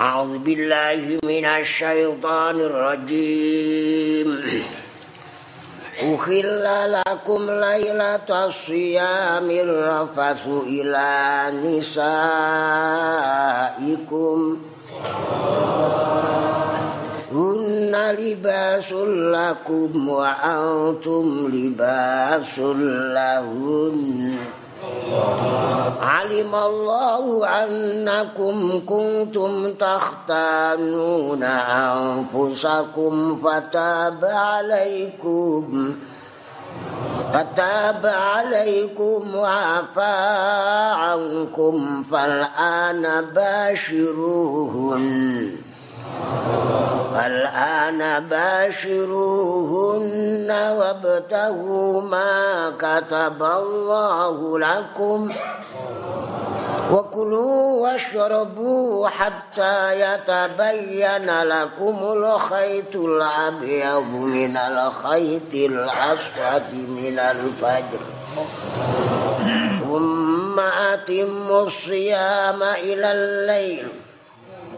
أعوذ بالله من الشيطان الرجيم. أخل لكم ليلة الصيام الرفث إلى نسائكم. هن لباس لكم وأنتم لباس لهن. علم الله أنكم كنتم تختانون أنفسكم فتاب عليكم فتاب عليكم وعفى عنكم فالآن باشروهن. فالآن باشروهن وابتغوا ما كتب الله لكم وكلوا واشربوا حتى يتبين لكم الخيط الأبيض من الخيط الأسود من الفجر. ثم أتموا الصيام إلى الليل.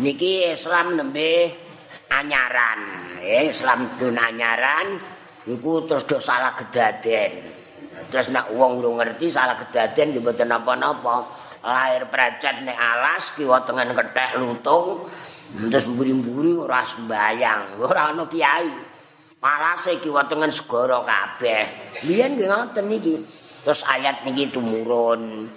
Niki Islam nembe anyaran. Eh, Islam dun anyaran iku terus do salah kedaden. Terus nek wong ora ngerti salah kedaden ya mboten napa-napa. Lahir precet nek alas kiwa tengen kethek lutung terus mburi-mburi ora sembayang. Ora ana kiai. Palase kiwa tengen segara kabeh. Biyen nggih ngoten niki. Terus ayat niki tumurun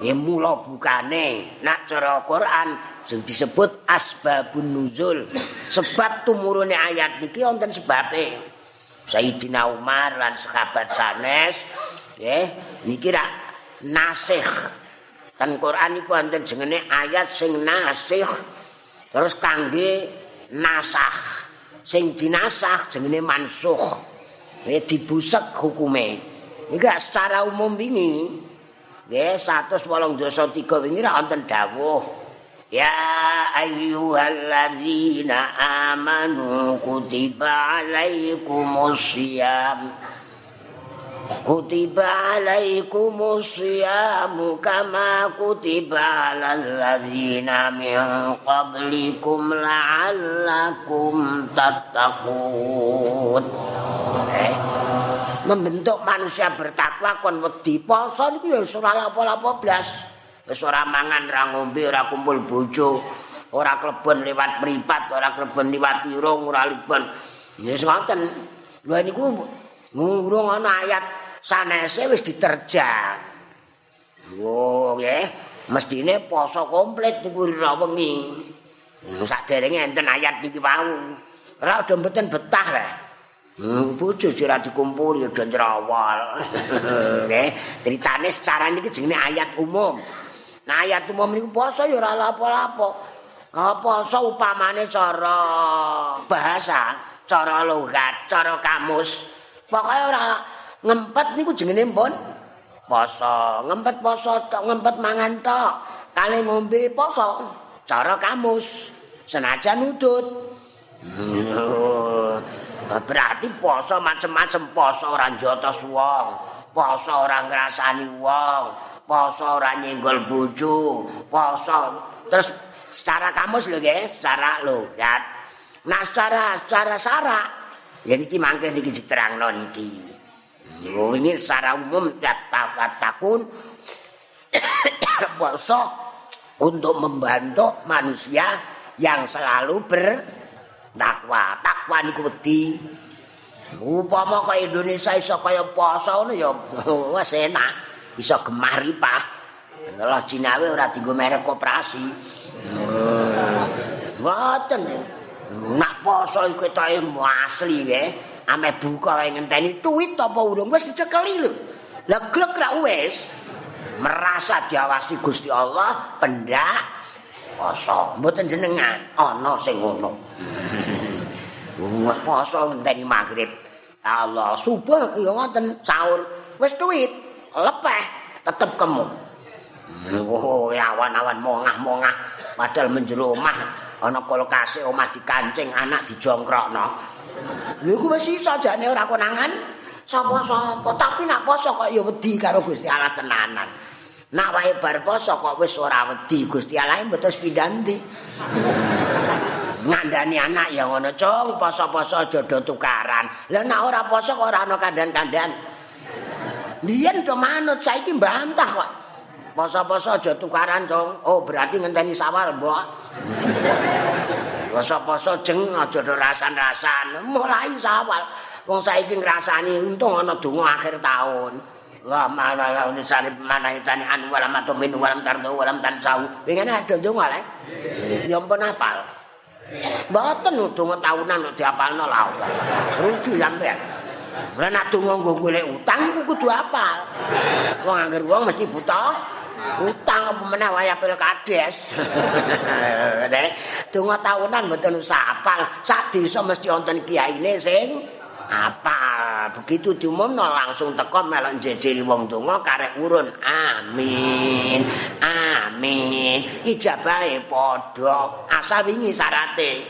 Ya mula bukane nak cara Quran sing disebut asbabun nuzul. Sebab tumurune ayat niki wonten sebabe. Sayyidina Umar lan sahabat sanes nggih niki rak nasikh. Kan Quran iku wonten jenenge ayat sing nasikh terus kangge nasah. Sing dinasah jenenge mansukh. Ya dibusek hukume. Iki secara umum wingi Nggih 183 wingi ra wonten dawuh. Ya ayyuhalladzina amanu kutiba alaikumusiyam. Kutiba alaikumusiyam kama kutiba alal ladzina min qablikum la'allakum tattaqun. Eh. Membentuk manusia bertakwa kon wedi poso niku ya ora lapo-lapo blas. Wis ora mangan ora ngombe ora kumpul bojo ora klebon liwat mripat ora klebon liwat irung ora libon. Ya wis ngoten. Lho niku ngurung ana ayat sanese wis diterjang. Oh nggih. Mestine poso komplit niku ora wengi. Saderenge enten ayat niki wau. Ora do mboten betah lah Hmm, bojo ora dikumpul ya nyrawal. Nggih, critane secara niki jenenge ayat umum. Nah, ayat umum niku poso ya ora lapo-lapo. Poso upamane cara bahasa, cara logat, cara kamus. Pokoke ora ngempet niku jenenge mbon poso. Ngempet poso tok, ngempet mangan tok. Kale ngombe poso. Cara kamus. Senajan nutut. Hmm. berarti poso macem-macem poso ora njotos wong poso ora ngrasani wong poso ora nyenggol bojo poso terus secara kamus lho guys secara logat nah secara secara sara ya niki mangke niki diterangno niki. Yo ini secara umum takun poso untuk membantu manusia yang selalu ber takwa takwa niku wedi. Upama kaya Indonesia iso kaya poso ngono ya wis enak. Iso gemah ripah. Kalau Cinawe ora dienggo merek koperasi. Ngoten nak poso iku ketoke asli nggih ame buka wae ngenteni tuwit apa urung wis dicekeli lho. Lah glek ra wis merasa diawasi Gusti Allah pendak poso. Mboten jenengan ana sing ngono. Poso ngenteni magrib. Allah subuh ya ngoten sahur wis duit lepeh tetep kemu. Oh, awan-awan mongah-mongah padahal menjero omah ana kulkas omah dikancing anak dijongkrokno. Lha iku wis iso jane ora konangan sapa-sapa tapi nak poso kok ya wedi karo Gusti Allah tenanan. Nak wae bar poso kok wis ora wedi Gusti Allah mboten pindah ndi. Ngandani anak ya ngono cung poso-poso aja do tukaran lah nek ora poso kok ora ana kandan-kandan Biyen do manut saiki bantah kok. Poso-poso aja tukaran, Cung. Oh, berarti ngenteni sawal, Mbok. Poso-poso jeng aja do rasan-rasan. Mulai sawal. Wong saiki ngrasani untung ana donga akhir tahun. Wa mana la unisani mana itani an wala matumin wala tardo wala tansau. Pengen ada donga le. Ya ampun apal. Mboten donga tahunan kok diapalno lah. Rugi sampean. Lah nek donga nggo golek utang kudu apal. Wong angger wong mesti buta utang apa meneh waya pilkades. Dene donga tahunan mboten usah apal. Sak desa mesti wonten kiyaine sing apal. Begitu diumumno langsung teko melok jejeri wong donga karek urun. Amin. Amin. Ijabahe padha. Asal wingi syarate.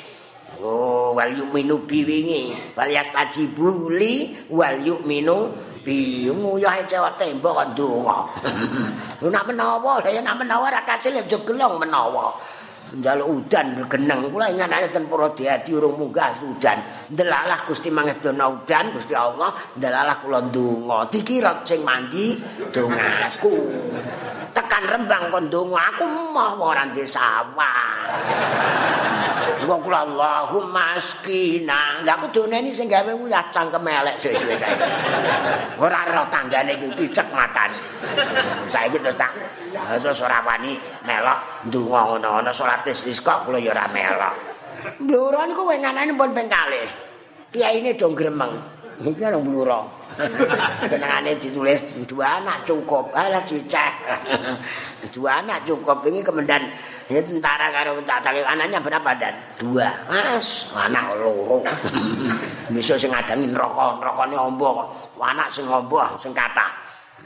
Oh, wal yu'minu bi wingi. Wal yastajibu li wal yu'minu bi. Nguyah cewek tembok kok ndonga. Nak menawa, lha nak menawa ra kasil aja gelong menawa. Njaluk udan bergeneng. Kula ingane ten para diadi urung munggah udan. Ndelalah Gusti mangedono udan Gusti Allah, ndelalah kula ndonga. Dikira sing mandi dongaku. Tekan Rembang kon ndonga aku mah ora ndek sawah. Wong kula Allahumma askina. Lah aku doneni sing gawe kuwi cangkem elek suwe-suwe saiki. Ora ro tanggane ku picek matane. Saiki terus tak terus ora wani melok ndonga ngono-ngono salat istisqa kula ya ora melok. Bluro niku wenganane pun ping kalih. Kiyaine do gremeng. Iki ana bluro. Jenengane ditulis dua anak cukup. Alah cicak. dua anak cukup. Ini kemendan Tentara karo tak tak anaknya berapa dan? Dua. Mas anak loro. Besok sing ngadani neraka nerakane ombo anak sing ombo sing kathah.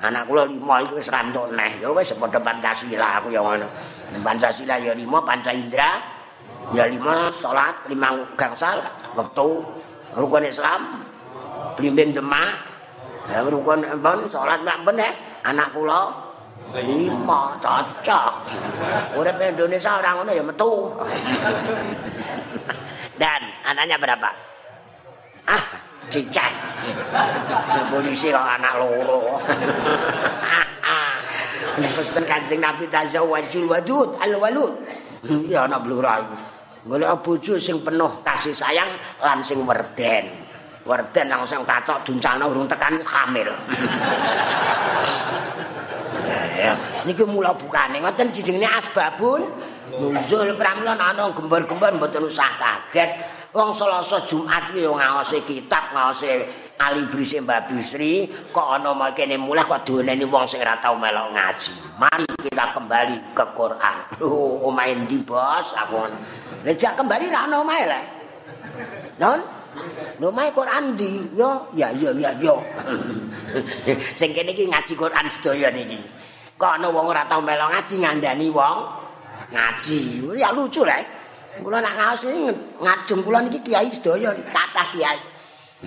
Anak kula lima iku wis rantuk neh. Ya wis padha pancasila aku ya ngono. Pancasila ya lima panca indra ya lima salat lima gangsal wektu. Rukun Islam blimbing demak. Ya rukun pun salat mak ben anak kula lima cocok. Urip Indonesia orang ngono ya metu dan anaknya berapa ah cicak. Polisi kok anak loro. Pesen kancing Nabi tazawwajul wadud al walud ya anak blura golek bojo sing penuh kasih sayang lan sing werden. Werden langsung kacok duncana urung tekan hamil. Niki mula bukane ngoten jenenge asbabun nuzul pramila ana gembar-gembar mboten usah kaget. Wong Selasa Jumat iki yo ngaose kitab, ngaose Ali Brise Mbak Bisri, kok ana kene mulai kok doneni wong sing ora tau melok ngaji. Mari kita kembali ke Quran. Lho, omahe ndi, Bos? Aku. Lejak kembali ra ana omahe le. Non? Lho mae Quran ndi? Yo, ya ya ya yo. sing kene iki ngaji Quran sedaya niki. Kok ana wong ora tau melo ngaji ngandani wong ngaji. Ya lucu rek. Kula nak ngaos ngajeng kula niki kiai sedaya kathah kiai.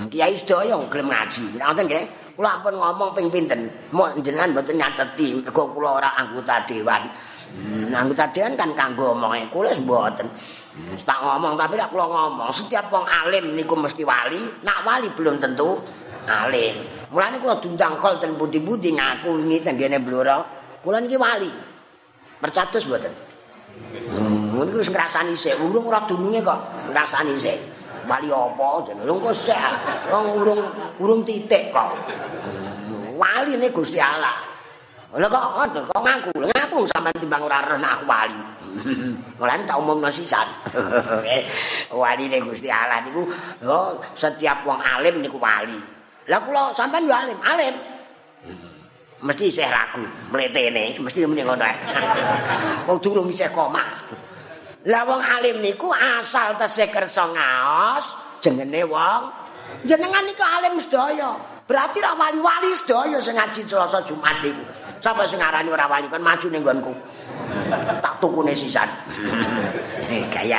Kiai sedaya gelem ngaji. Ngoten nggih. Kula ampun ngomong ping pinten? Mok jenengan mboten nyateti mergo kula ora anggota dewan. Hmm, anggota dewan kan kanggo omonge kula mboten. Hmm, tak ngomong tapi rak kula ngomong setiap wong alim niku mesti wali. Nak wali belum tentu alim. Mulane kula dundang kol ten budi-budi ngaku wingi ten dene blora Kula niki wali. Percatus mboten. Hmm, niku wis ngrasani sik, urung ora dununge kok ngrasani sik. Wali apa jenenge? Urung kok sik. Wong urung urung titik kok. Hmm, wali ne Gusti Allah. Lha kok ngono kok ngaku? Ngaku sampean timbang ora roh aku wali. Mulane tak umumno sisan. wali ne Gusti Allah niku yo setiap wong alim niku wali. Lah kula sampean yo alim, alim. Mesti isih ragu mletene mesti muni ngono ae wong durung isih koma Lah wong alim niku asal tesih kersa ngaos jenenge wong jenengan niku alim sedaya. Berarti ra wali-wali sedaya sing ngaji Selasa Jumat niku. Sapa sing ngarani ora wali kan maju ning nggonku. Tak tukune sisan. Eh gaya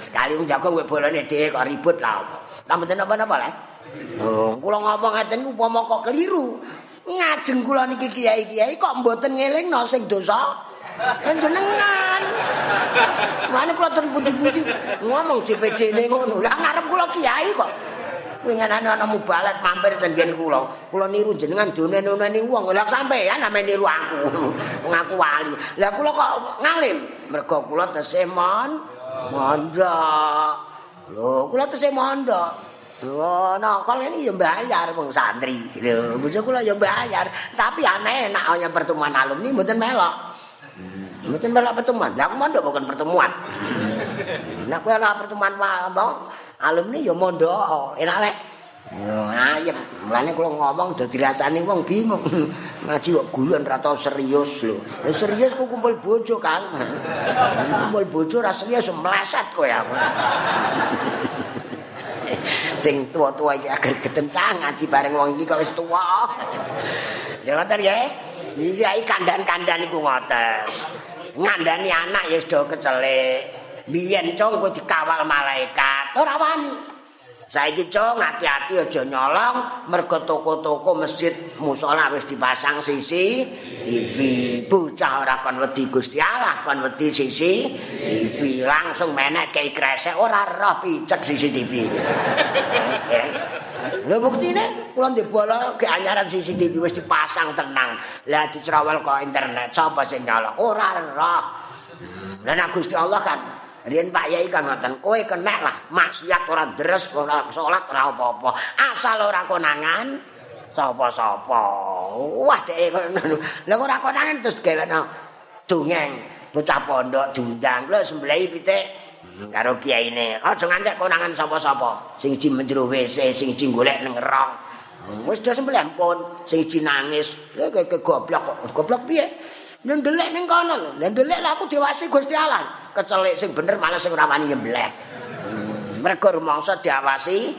sekali wong jago kowe bolone dhewe kok ribut lah. Lah mboten apa-apa lah. Oh, kula ngomong ngaten upama kok keliru. Ngajeng kula niki kiai-kiai kok mboten ngelingno sing dosa. Panjenengan. Mane kula ten puji-puji ngomong CPD ne ngono. Lah ngarep kula kiai kok. Wingenane ana mubalat mampir ten nggen kula. Kula niru jenengan donen-doneni wong. Lah sampean ame niru aku. Wong aku wali. Lah kula kok ngalim. Mergo kula tesih mon mondok. Lho, kula tesih mondok. Oh, nah kalau ini ya bayar wong santri. Lho, bojo kula ya bayar, tapi aneh enak yang pertemuan alumni mboten melok. Mboten melok pertemuan. Lah aku mondok bukan pertemuan. Nah kowe ana pertemuan mau alumni ya mondok, enak. Yo ayem. Mulane kula ngomong dadi rasane wong bingung. Ngaji kok guyon ra tau serius lho. Ya serius ku kumpul bojo, Kang. Kumpul bojo ra serius meleset kowe aku. Sing tua-tua iki agar ketencang ngaji bareng wong iki kok wis tuwa. Ya ngoten ya. Iki kandan-kandan iku ngoten. ngandani anak ya sudah kecelik. Biyen cong kok dikawal malaikat, ora wani. Saiki cong hati-hati aja nyolong mergo toko-toko masjid musala wis dipasang sisi TV. Bocah ora kon wedi Gusti Allah, kon wedi sisi TV. Langsung menek kei kresek ora roh picek CCTV. Lha buktine kula ndek bola ke anyaran CCTV wis dipasang tenang. Lah dicerawel kok internet sapa sing nyolong? Ora roh. Lah nek Gusti Allah kan Riyen Pak Yai kan ngoten, kowe kenek lah maksiat ora deres, ora salat ora apa-apa. Asal ora konangan sapa-sapa. Wah dek ngono. Lah ora konangan terus gaweno dongeng bocah pondok diundang. Lho sembelih pitik Hmm, karo kiai ini aja ngantek konangan sapa-sapa. Sing siji menjero WC sing siji golek ning rong hmm, wis do sembelih pun sing siji nangis. Lha ke goblok kok. Goblok piye? Ndelek ning kono. Lha ndelek aku diawasi Gusti Allah kecelik sing bener malah sing ora wani nyembelih hmm, mergo rumangsa diawasi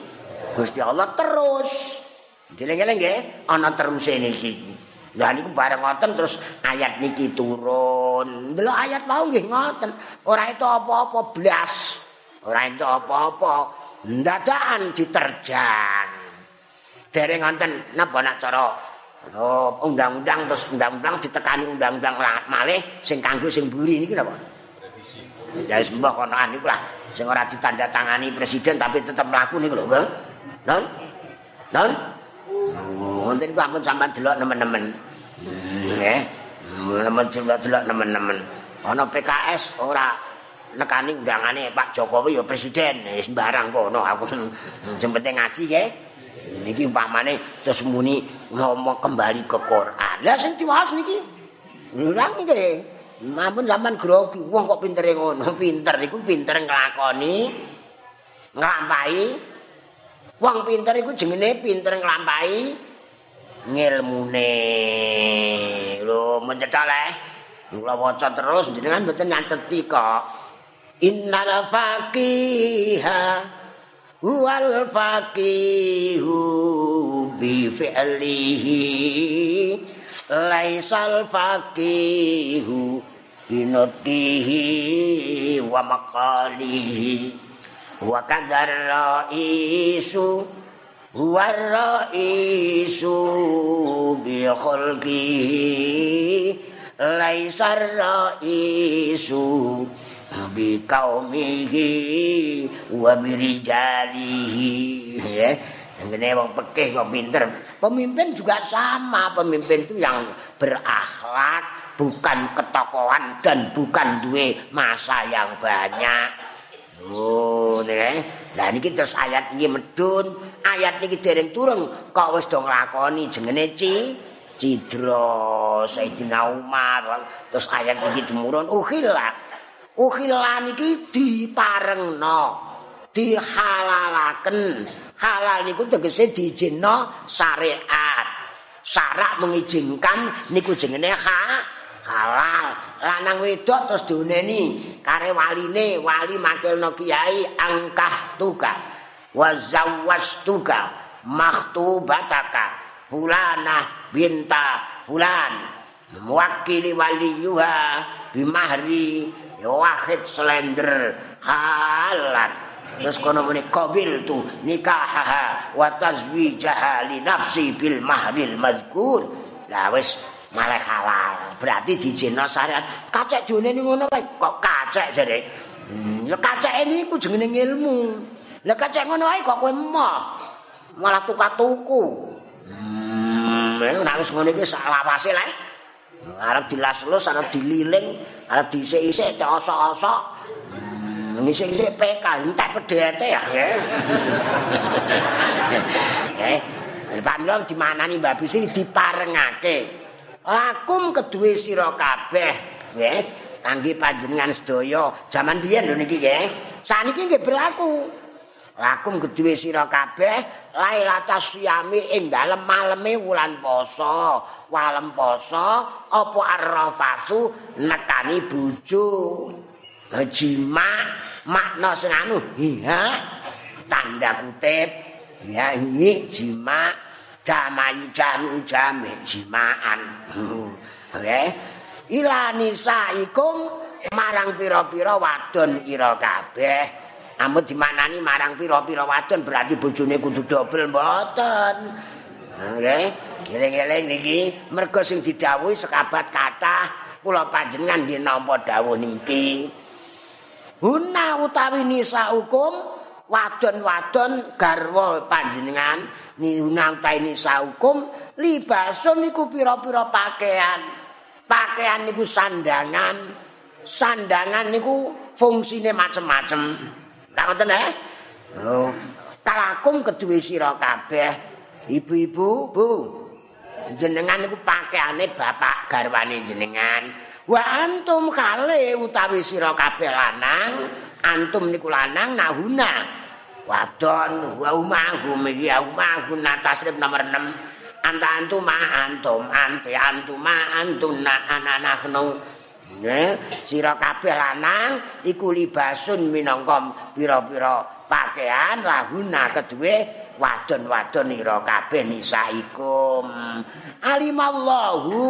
Gusti Allah terus dileng-eleng nggih ana teruse niki Lah niku bareng ngoten terus ayat niki turun. Delok ayat mau nggih ngoten. Ora itu apa-apa blas. Ora itu apa-apa. Ndadakan diterjang. Dereng ngoten napa nak cara oh, undang-undang terus undang-undang ditekani undang-undang malih sing kanggo sing mburi niki napa? Ya wis mbah kono niku lah sing ora ditandatangani presiden tapi tetep mlaku niku lho, Bang. Non? Non? Wonten ku ampun sampean delok nemen-nemen. Nggih. Nemen delok nemen-nemen. Ana PKS ora nekani undangane Pak Jokowi ya presiden wis sembarang kono aku sing penting ngaji nggih. Niki umpamane terus muni ngomong kembali ke Quran. Lah sing diwaos niki. Ora nggih. Mampun sampean grogi. Wong kok pintere ngono? Pinter iku pinter nglakoni nglampahi. Wong pinter iku jenenge pinter nglampahi ngilmune lho mencethak le kula waca terus jenengan mboten nyateti kok innal faqiha wal faqihu bi fi'lihi laisal faqihu binutihi wa maqalihi wa kadzar isu waraisu bi khalqi laisar raisu kaumihi wa bi ngene wong pekeh kok pinter. Pemimpin juga sama. Pemimpin itu yang berakhlak bukan ketokohan dan bukan duwe masa yang banyak oh nih Lah niki terus ayat iki medun, ayat niki dereng turun kok wis do nglakoni jengene Ci Cidra Sayyidina Umar. Terus ayat iki tumurun ukhila. Ukhila niki diparengno. Dihalalaken. Halal niku tegese diizinno syariat. Syarak mengizinkan niku jenenge ha halal. lanang wedok terus diuneni. Kare waline wali makilno kiai angkah tuka wa zawwastuka maktubataka fulana binta fulan. Mewakili waliyuha bimahri wahid slender halan. Terus kono muni qabil tu nikahaha wa tazwijaha li nafsi bil mahril madhkur. Lah wis malah halal. Berarti dijino syariat. Kacek dunia ini ngono wae. Kok kacek jare? Hmm, ya kacek ini ku jenenge ilmu. Lah kacek ngono wae kok kowe emoh. Malah tukar tuku. Hmm, nek wis ngono iki sak lawase lah. Arep dilas-lus, arep dililing, arep disik-isik, osok-osok. Hmm, ngisi-ngisi PK, entek pedete ya. Eh, Pamilon di mana nih Mbak Bisi diparengake. Lakum kedue sira kabeh. Nggih kangge panjenengan sedaya. Jaman biyen lho niki nggih. Saniki nggih berlaku. Lakum kedue sira kabeh lailatas siyami ing dalem maleme wulan poso. Walem poso apa arrafasu nekani bojo. Jima makna sing anu? Iya tanda kutip. Ya iki jima jamayu jamu jame jimaan. Oke. Ila nisaikum marang pira-pira wadon ira kabeh. Amun dimanani marang pira-pira wadon berarti bojone kudu dobel mboten. Oke. Eling-eling niki mergo sing didhawuhi sekabat kathah kula panjenengan nggih nampa dawuh niki. Huna utawi nisa hukum wadon-wadon garwa panjenengan niunang taini saukum libasun niku pira-pira pakaian. Pakaian niku sandangan. Sandangan niku fungsine macem-macem. Ora ngoten eh? Oh. Kalakum kedue sira kabeh. Ibu-ibu bu. Jenengan niku pakaiane bapak garwane jenengan. Wa antum kale utawi sira kabeh lanang antum niku lanang nahuna wadon wa umahum iki umahum tasrif nomor 6 anta antum ma antum anti antum ma antum na anana khnu ne sira kabeh lanang iku libasun minangka pira-pira pakaian lahuna kedue wadon-wadon ira kabeh nisaikum alimallahu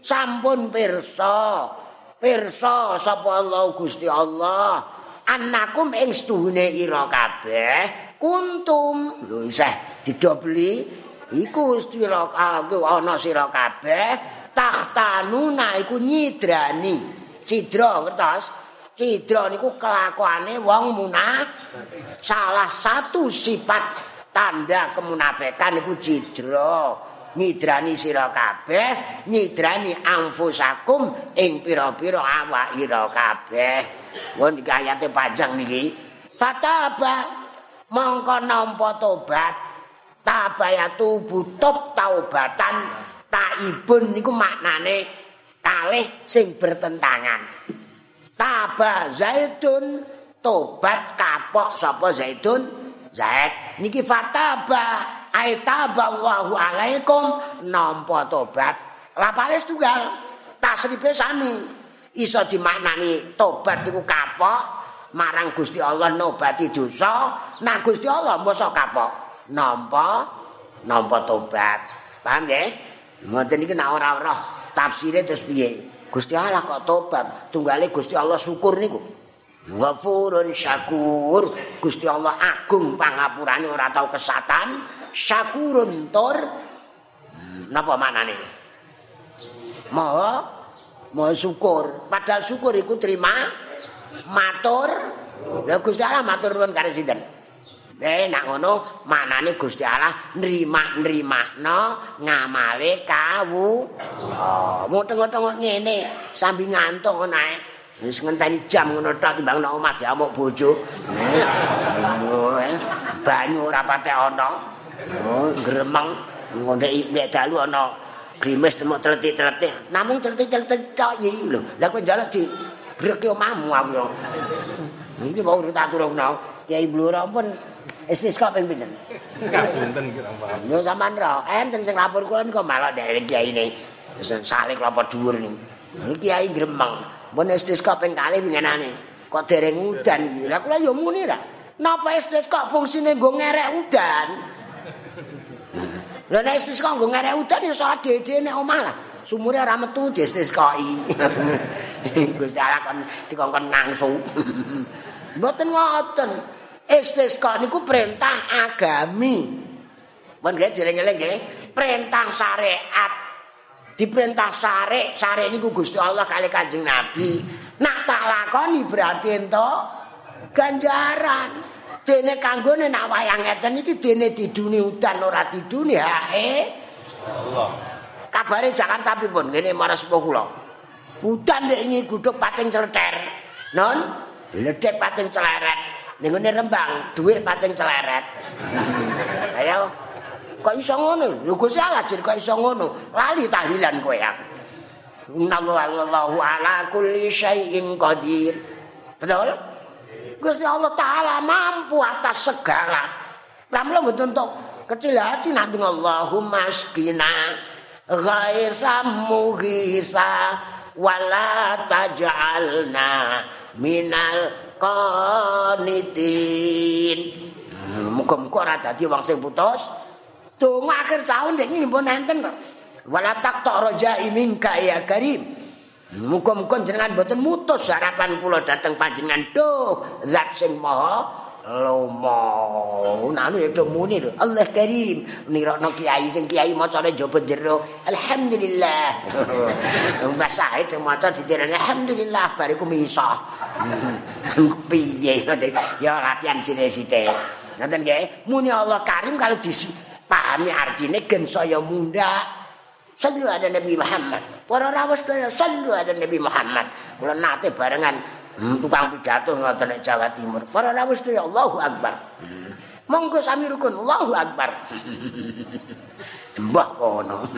sampun pirsa pirsa sapa Allah Gusti Allah annakum ing stuhune ira kabeh. Kuntum. Lho isih didobeli. Iku sira ana sira kabeh. Tahtanuna iku nyidrani. Cidra ngertos cidra niku kelakuane wong munah. Salah satu sifat tanda kemunafikan niku cidra nyidrani sira kabeh nyidrani anfusakum ing pira-pira awak ira kabeh Wong iki ayate panjang niki. Fataba mongko nampa tobat. Tabayatu butub taubatan taibun niku maknane kalih sing bertentangan. Taba zaitun tobat kapok sapa zaitun? Zaid. Niki fataba aitaba Allahu alaikum nampa tobat. Lapales tunggal. Tasrife sami. iso dimaknani tobat iku kapok marang Gusti Allah nobati dosa. Nah Gusti Allah mosok kapok. Nampa nampa tobat. Paham nggih? Ngoten iki nek ora ora tafsire terus piye? Gusti Allah kok tobat? Tunggale Gusti Allah syukur niku. Ghafurun syakur. Gusti Allah agung pangapurane ora tau kesatan syakurun tur napa maknane? Maha mau syukur. Padahal syukur iku terima matur. Lha Gusti Allah matur nuwun karo sinten? Eh nak ngono manane Gusti Allah nrima-nrimakno ngamale kawu. Oh muteng-muteng ngene sambil ngantuk ngono ae. Wis ngenteni jam ngono tok timbang nek omah diamuk bojo. Banyu ora pate ana oh gremeng ngondek nek dalu ana grimes temuk teletik-teletik. Namung teletik-teletik tok iki lho. Lah kowe njaluk di breke omahmu aku yo. Iki mau tak turunno. Kiai Blora pun istisqa ping pinten? Kabunten kira paham. Yo sampean ro, enten sing lapor kula niku malah dari kiai ini. Sing salik lapor dhuwur niku. Kiai gremeng. Mun istisqa ping kalih wingenane. Kok dereng udan iki. Lah kula yo muni ra. Napa istisqa fungsine nggo ngerek udan? Lah nek istisqa nggo ngerek udan ya salat dhewe nek omah lah. Sumure ora metu distisqai. Gusti Allah kon dikongkon nangsu. Mboten ngoten. Istisqa niku perintah agami. Mun nggih jeleng-eleng nggih, perintah syariat. Diperintah syariat, syariat niku Gusti Allah kali Kanjeng Nabi. Nak tak lakoni berarti ento ganjaran. Dene kanggone nak wayang ngeten iki dene diduni udan ora diduni hae. Allah. Kabare Jakarta pripun? Ngene marang sepuh kula. Udan nek ingin guduk pating celeter. Non, ledek pating celeret. Ning ngene Rembang, dhuwit pating celeret. Ayo. Kok iso ngono? Lho Gusti Allah jir kok iso ngono? Lali tahlilan kowe ya. Innallahu ala kulli syai'in qadir. Betul? Gusti Allah taala mampu atas segala. Pramila mboten tok kecil hati nanti Allahumma askina ghaisa mughisa wala taj'alna minal qanitin. Muga-muga ora dadi wong sing putus. Donga akhir tahun dek ngimpun enten kok. wala taqta rajai minka ya karim muga-muga jenengan boten mutus harapan kula dateng panjenengan. Duh zat sing maha lomo nanu ya muni lho Allah karim. Nirokno kiai sing kiai macane jaba jero. Alhamdulillah. Mbah sae sing maca ditirani alhamdulillah bariku misa piye? Ya latihan sithik-sithik ngoten nggih. Muni Allah karim kalau dipahami artine gen saya munda Sallu ada Nabi Muhammad. Para rawuh sedaya sallu ada Nabi Muhammad. Kula nate barengan hmm, tukang pidato ngoten nek Jawa Timur. Para rawuh sedaya Allahu Akbar. Hmm. Monggo sami rukun Allahu Akbar. Mbah kono.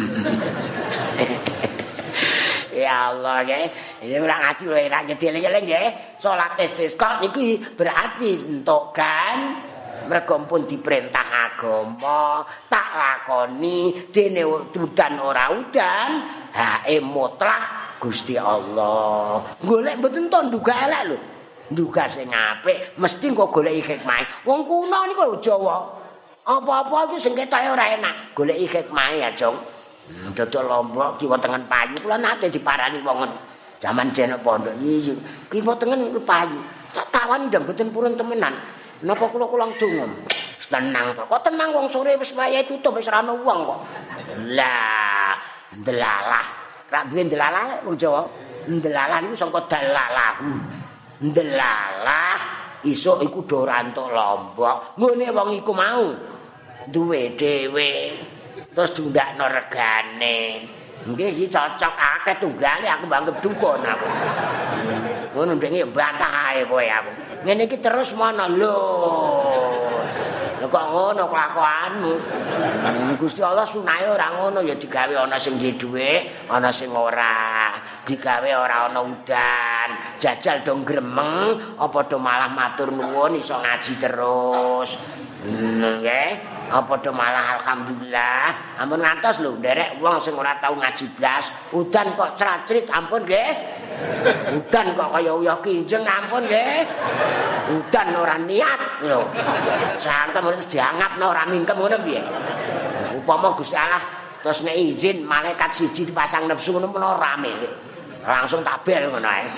ya Allah ya. Ini ora ngaji lho enak gedhe-gedhe nggih. Salat istisqa niki berarti entuk kan mergo pun diperintah agama tak lakoni dene udan ora udan. Hae mutlak Gusti Allah. Golek mboten to nduga elek lho. Nduga sing apik mesti kok golek hikmah wong kuno niku lho Jawa. Apa-apa iku sing ketoke ora enak golek hikmah ya Jong. Hmm, dodol lombok kiwa tengen payu kula nate diparani wong Zaman jeneng pondok iki kiwa tengen payu. Tawan ndang mboten purun temenan Napa kula kulang donga? Tenang to. Kok tenang wong sore wis wayahe tutup wis ora ono wong kok. Lah, ndelalah. Rak duwe ndelalah wong Jawa. Ndelalah niku sangka dalalah. Ndelalah isuk iku do rantuk lombok. Ngene wong iku mau duwe dhewe. Terus dundakno regane. Nggih iki cocok akeh tunggale aku banggep dukun aku. Ngono ndenge bantah ae kowe aku. Ngene iki terus mana? Lho. Lho kok ngono kelakuanmu? Hmm, Gusti Allah sunahe ora ngono. Ya digawe ana sing duwe dhuwit ana sing ora. Digawe ora ana udan. Jajal dong gremeng apa do malah matur nuwun iso ngaji terus. Hmm, nggih. Apa do malah alhamdulillah. Ampun ngantos lho nderek wong sing ora tau ngaji blas. Udan kok cracrit ampun nggih Udan kok kaya uyah kinjeng ampun nggih. Udan ora niat lho. Santem wis diangapno ora mingkem ngono piye. Upama Gusti Allah terus nek izin malaikat siji dipasang nepsu ngono menawa rame. Langsung tabel ngono ae.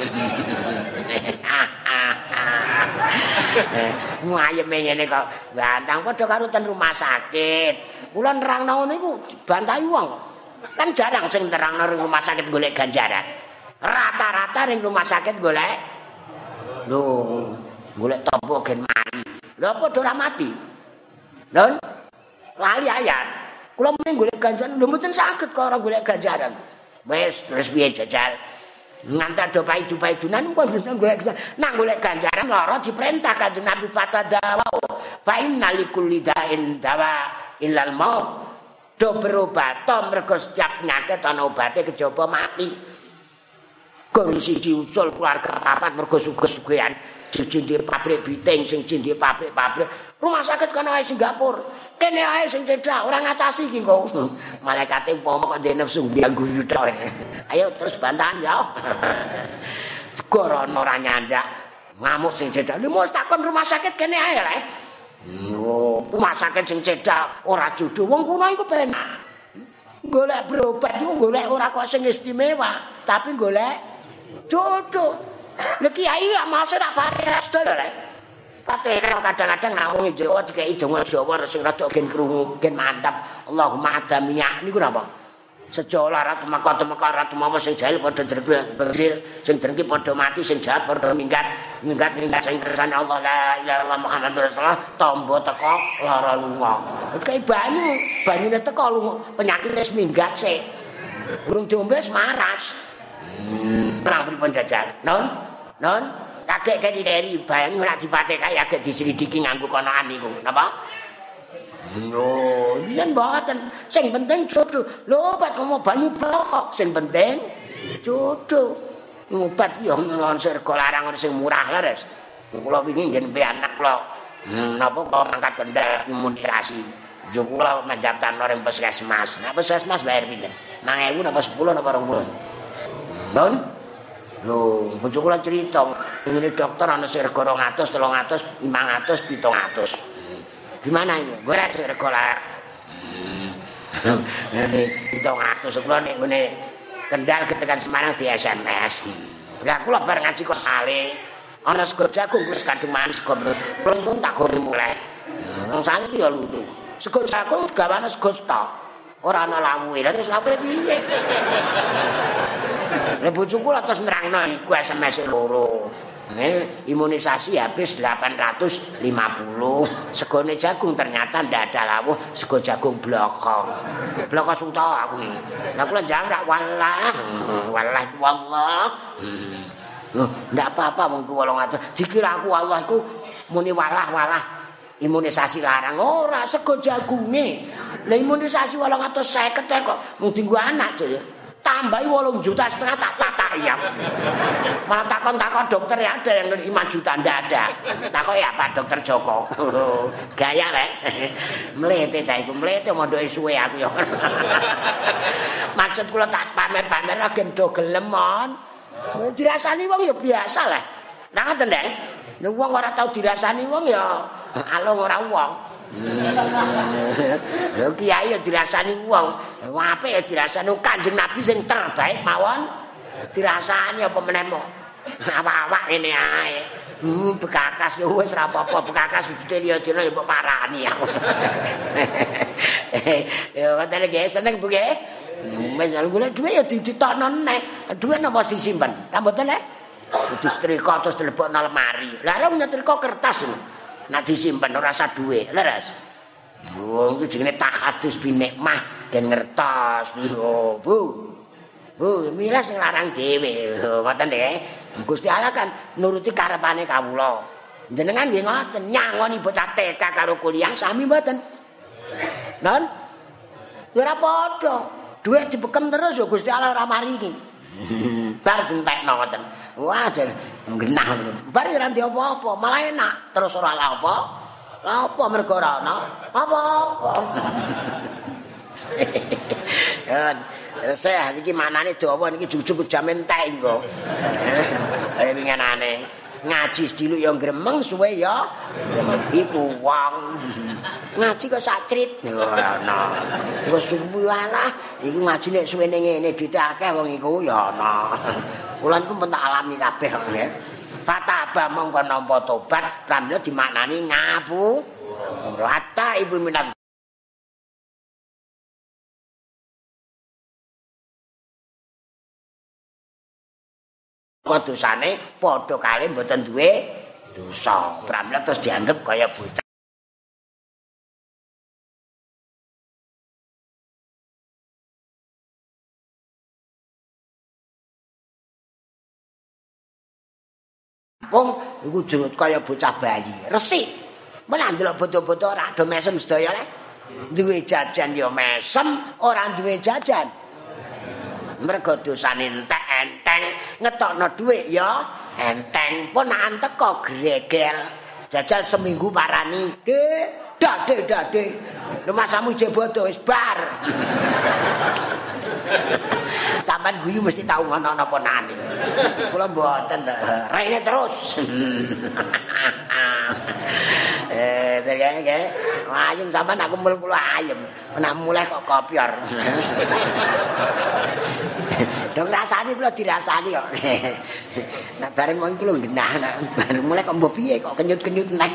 Ngayeme ngene kok bantang padha karo ten rumah sakit. Kula nerangno ngono iku bantahi wong. Kan jarang sing nerangno rumah sakit golek ganjaran. Rata-rata ring rumah sakit golek. Lho golek topo gen mati lho apa ora mati? Non lali ayat. Kula mending golek ganjaran lho mboten saged kok ora golek ganjaran wis terus piye jajal? Ngantar do paidu paidunan kok mboten golek nang golek ganjaran lara diperintah kanjeng Nabi fatadawa fa innal likulli da'in dawa illal maut. Do berobat to mergo setiap penyakit ana obate kejaba mati gong siji usul keluarga papat mergo suge-sugean sing di pabrik biting sing di pabrik-pabrik rumah sakit kan wae Singapura kene ae sing cedak ora ngatasi iki kok. Malaikate umpama kok dene nafsu ganggu yuta. Ayo terus bantahan ya. Gorono ora nyandak. Ngamuk sing cedak. Lu mau takon rumah sakit kene ae rek. Yo, rumah sakit sing cedak ora jodoh wong kuno iku penak. Golek berobat iku golek ora kok sing istimewa, tapi golek jodoh. Lha kiai lak masa rak pati resto rek. Pati kadang-kadang namung Jawa dikai donga Jawa sing rada gen krungu, gen mantap. Allahumma adamiya niku napa? sejola ratu maka temeka ratu mawa sing jahil padha drengki sing drengki padha mati sing jahat padha minggat minggat minggat sing kersane Allah la ilaha illallah Muhammadur Rasulullah tombo teko lara lunga kaya banyu banyune teko lunga penyakit wis minggat sik urung diombe maras hmm. pripun jajar non non kakek kene dari banyu nek dipate kaya agak diselidiki nganggo konoan niku napa Lho, yen mboten. Sing penting jodoh. Lho, obat ngomong banyu blok sing penting jodoh. Obat yo ngono sirga larang sing murah leres. Kula wingi njen pe anak kula. Hmm, napa kok angkat kendal imunisasi. Yo kula mendaftar nang puskesmas. Nah, puskesmas bayar pinten? 9000 napa 10 napa 20? Don? Lho, bojo kula cerita, ngene dokter ana sirga 200, 300, 500, 700. Gimana ini? Gue rek rego lah. Ini hitung atus kula nek ngene Kendal ketekan Semarang di SMS. Lah kula bar ngaji kok sale. Ana sego jagung wis kadung manis sego. Plengkung tak goreng mulai. Wong sale ya lutu. Sego jagung gawane sego stok. Ora ana lawuhe. Lah terus lawuhe piye? Lah bojoku terus nerangno iku SMS loro. Eh, imunisasi habis 850. Segone jagung ternyata ndak ada lawuh, sego jagung blokong. Blokong suta aku iki. Lah kula jawab rak wallah. Wallah wallah. Loh, ndak apa-apa ku 800. Dikira aku Allah iku muni walah-walah. Imunisasi larang ora sego jagunge. Lah imunisasi 850 kok mung dinggo anak jare. Tambahi wolong juta setengah tak tak ya. Malah takon takon dokter ya ada yang lima juta ndak ada. Takon ya pak dokter Joko. Gaya rek. Melete cah iku melete mau doa suwe aku ya. Maksud kula tak pamer pamer lagi do gelemon dirasani wong ya biasa lah. Nah ngoten deh wong ora tau dirasani wong ya alung ora wong Lha kiai ya dirasani wong. Apik ya dirasani Kanjeng Nabi sing terbaik mawon. Dirasani apa meneh mo. Awak-awak ngene ae. Hmm, bekakas ya wis ora apa-apa, bekakas wujude ya dina ya mbok parani aku. Ya wonten nggih seneng Bu nggih. Wis golek dhuwit ya ditokno neh. Dhuwit napa disimpen? Ta mboten neh? Kudu setrika terus dilebokno lemari. Lah ora nyetrika kertas lho. Nak disimpen ora usah duwe. Leres wong iki jenenge tahadus binikmah den ngertos. Yo bu. Bu milas sing larang dhewe. Ngoten nggih. Gusti Allah kan nuruti karepane kawula. Jenengan nggih ngoten nyangoni bocah TK karo kuliah sami mboten? Non ora padha. Duit dibekem terus yo Gusti Allah ora mari iki bar dintekno ngoten. Wah genah bar ora apa-apa malah enak. Terus ora la apa? La apa mergo ora ana apa kan terus saya iki manane dawa niki jujuk jam entek kok. Ayo wingenane ngaji sediluk ya gremeng suwe ya. Iku wong. Ngaji kok sakrit ora ana terus suwalah iku ngaji nek suwene ngene ditakeh wong iku ya ana Kulan ku pentak alami kabeh nggih. Fataba mongko nampa tobat, pramila dimaknani ngapu. Rata ibu minat dosane padha kali mboten duwe dosa. Pramila terus dianggap kaya bocah kampung iku jurut kaya bocah bayi. Resik. Menan delok bodo-bodo ora do mesem sedaya le. Duwe jajan ya mesem, ora duwe jajan. Mergo dosane entek enteng ngetokno dhuwit ya enteng pun anteko gregel. Jajal seminggu parani, "Dek, dade dade." Lho masamu jebodo wis bar. Sampan guyu mesti tau ngono napa nane. Kula mboten. Rene terus. eh, terus ya. Ayem sampan aku mul kula ayem. Menak mulai kok kopior. Dong rasane kula dirasani kok. Nek bareng wong kula genah nek bareng mulai kok mbok piye kok kenyut-kenyut nek.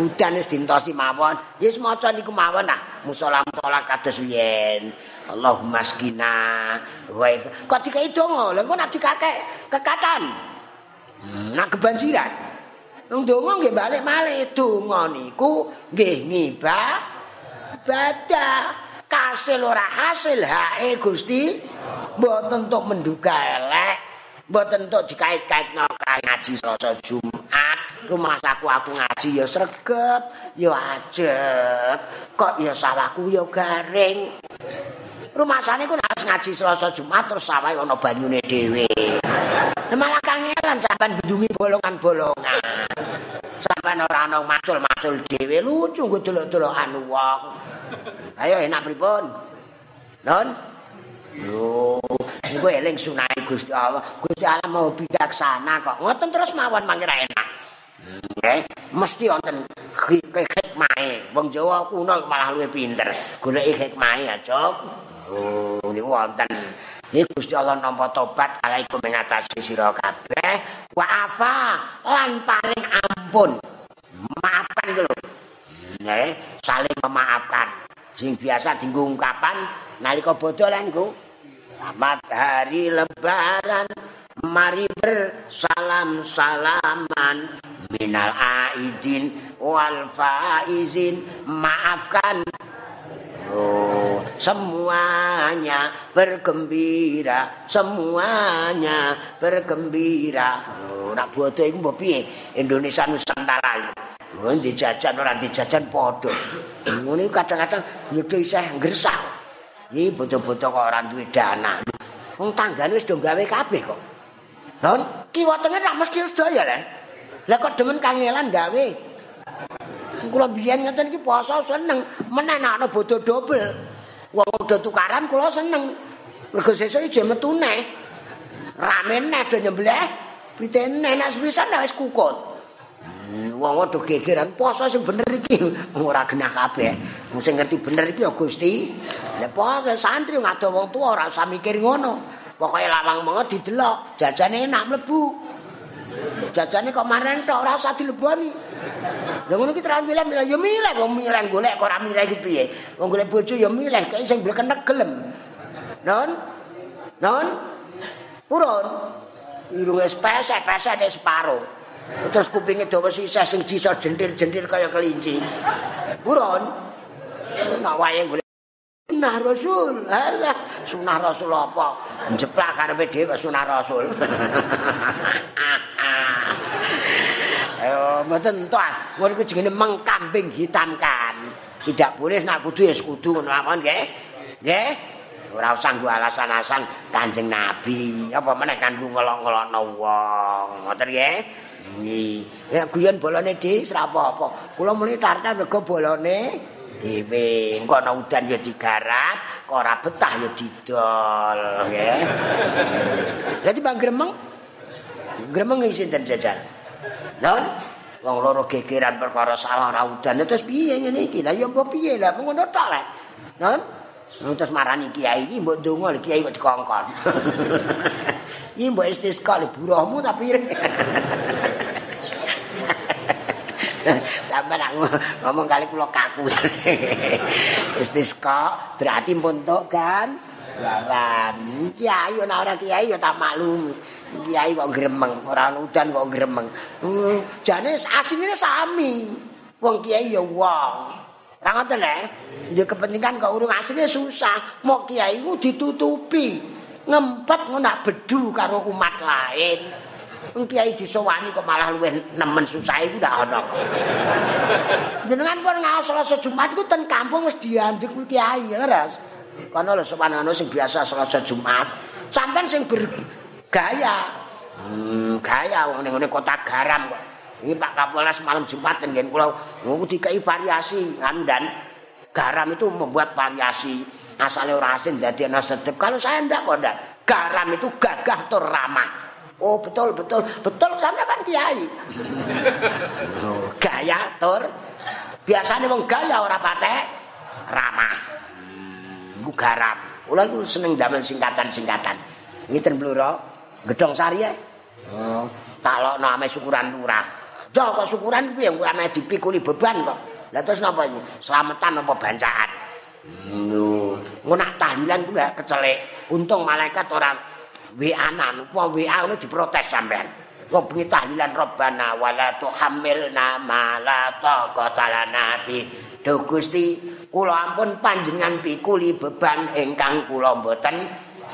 Udan wis dintosi mawon. Wis maca niku mawon nah. Musala-musala kados yen. Allahumma skina. Wis kok dikai donga. Lah kok nek dikakek kekatan. Nak kebanjiran. Nang donga nggih balik malih donga niku nggih ngibah ibadah. Kasil ora hasil hae Gusti. Mboten untuk menduga elek. Mboten untuk dikait-kaitno ngaji Selasa Jumat. Rumah saku aku ngaji ya sregep, ya ajeg. Kok ya sawahku ya garing. Rumah sana ku ngaji Selasa Jumat terus sawah ana banyune dhewe. Malah kangelan sampean bendungi bolongan-bolongan. Sampean ora ana macul-macul dhewe lucu nggo delok-delokan wong. Ayo enak pripun? Non? Yo, iku eling sunah Gusti Allah. Gusti Allah mau bijaksana kok. Ngoten terus mawon mangkira enak. Nggih, mesti wonten hikmahe. Wong Jawa kuno malah luwih pinter. Goleki hikmahe ya, Cuk. Oh, niku wonten. Iki Gusti Allah nampa tobat alaikum mengatasi sira kabeh. Wa afa lan paring ampun. Maafkan lho. Nggih, saling memaafkan. Sing biasa dienggo ungkapan nalika bodolan ku. Selamat hari lebaran. Mari bersalam-salaman minal aidin wal faizin maafkan oh semuanya bergembira semuanya bergembira oh nak bodo iku mbok piye Indonesia Nusantara Oh, dijajan ora dijajan padha. Ngene kadang-kadang nyudo isih ngresah. Iki bodo-bodo kok ora duwe dana. Wong tanggane wis do gawe kabeh kok. Lon, kiwa tengah rak mesti sedaya lho. Lah kok demen kangelan gawe. Kula biyen ngeten iki poso seneng, menenakno bodho dobel. Wong udah tukaran kula seneng. Mergo sesuk iki metu neh. Rame neh do nyembelih. Pitene nek sepisan wis kukut. Wong udah gegeran poso sing bener iki ora genah kabeh. Wong sing ngerti bener iki ya Gusti. Lah poso santri ngado wong tuwa ora usah mikir ngono. Pokoke lawang mengo didelok, jajane enak mlebu. Jajane kok maren tok ora usah dileboni. Lah ngono ki terang milih ya milih wong milih golek kok ora milih iki piye. Wong golek bojo ya milih kaya sing blekenek gelem. Non? Non? Purun. Irung pesek pesek nek separo. Terus kupinge dawa sisih sing jisa jendir-jendir kaya kelinci. Purun. Nak wae golek Sunah Rasul. Alah, sunah Rasul apa? Njeplak karepe dhewe kok sunah Rasul. Mboten to. Ngono iku jenenge mengkambing hitamkan. Tidak boleh nak kudu ya kudu ngono mawon nggih. Nggih. Ora usah nggo alasan-alasan Kanjeng Nabi. Apa meneh kan ngelok-ngelokno wong. Ngoten nggih. Nggih. Ya guyon bolone di apa-apa. Kula muni tarta mergo bolone dhewe. Engko ana udan ya digarap, kok ora betah ya didol, nggih. Dadi Bang Gremeng. Gremeng iki sinten jajan? Non, wong loro gegeran perkara sawah ora udan terus piye ngene iki? Lah ya mbok piye lah ngono tok lek. Non, terus marani kiai iki mbok ndonga kiai kok dikongkon. Iki mbok istisqa le buruhmu tapi Sampai nak ngomong kali kula kaku. Istisqa berarti mpuntuk kan? Lawan. Kiai ana ora kiai ya tak maklumi. Kiai kok gremeng, ora udan kok gremeng. Hmm, jane asline sami. Wong kiai ya wong. Ora ngoten le. Dia kepentingan kok urung asline susah. Mau kiai ku ditutupi. Ngempet ngono bedu karo umat lain. Wong kiai disowani kok malah luwih nemen susah iku ndak ana. Jenengan pun ngaos Selasa Jumat iku ten kampung wis diandhek kiai, leres. Kono lho sopanane sing biasa Selasa Jumat. Sampeyan sing bergaya. Hmm, gaya wong ning kota garam kok. Ini Pak Kapolres malam Jumat ngen kula ngono dikai variasi ngandan garam itu membuat variasi asalnya ora asin jadi ana sedep. Kalau saya ndak kok ndak. Garam itu gagah tur ramah. Oh betul betul betul sampe kan kiai. Oh, gaya tur biasanya wong gaya ora patek ramah. Iku garam. Kula iku seneng damel singkatan-singkatan. Ngiten bluro, gedhong sari ya. Oh, talokno ame syukuran lurah. Joko syukuran kuwi yang ame dipikuli beban kok. Lah terus napa iki? Slametan apa bancaan? Lho, ngono tahlilan ku gak kecelek. Untung malaikat ora WA-nan, apa WA ngono diprotes sampean. Wong bengi tahlilan Rabbana wala tuhammilna ma la taqata lana bi. Duh Gusti, kula ampun panjenengan pikuli beban ingkang kula mboten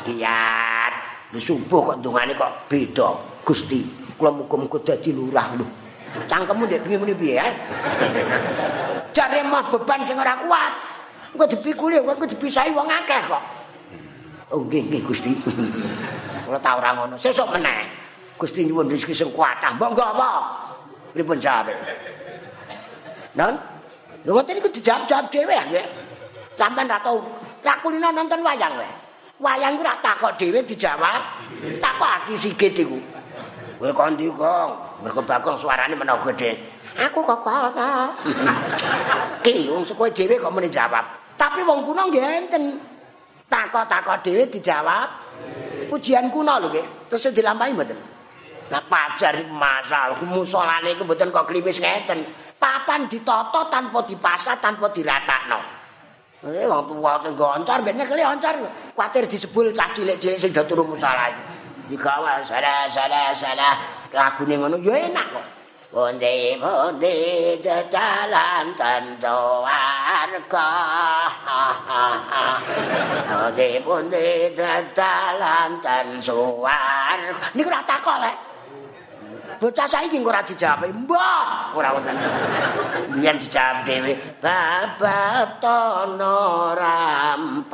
giat. Subuh kok dungane kok beda. Gusti, kula muga-muga dadi lurah lho. Cangkemmu ndek bengi muni piye? Jare mah beban sing ora kuat. Engko dipikuli engko dipisahi wong akeh kok. Oh nggih nggih Gusti. Kula tau ora ngono. Sesuk meneh. Gusti nyuwun rezeki sing kuat. Mbok nggo apa? Pripun jawabe? Non? Lho ngoten iku dijawab-jawab dhewe ya nggih. Sampeyan ra tau ra kulino nonton wayang wae. Wayang ku ra takok dhewe dijawab. Takok aki sigit iku. Kowe kondi kong? Mergo Bagong suarane menawa gedhe. Aku kok kono. Ki wong kowe dhewe kok muni jawab. Tapi wong kuno nggih enten. Takok-takok dhewe dijawab. Pujian kuno lho nggih. Terus dilampahi mboten. Nah pajar masal musolane iku mboten kok kliwis ngeten. Papan ditata tanpa dipasah tanpa diratakno. Eh tuwa sing goncar mbek nyekeli oncar kuwatir disebul cah cilik-cilik sing do turu musala iki. Digawa salah salah salah lagune ngono ya enak kok. Bonde bonde jalan tanjo warga. Bonde bonde jalan tanjo warga. Niku ora takok lek. Bocah saiki kok ora dijawab. Mbah, ora wonten. Biyen dijawab dhewe. Babatono rampasono.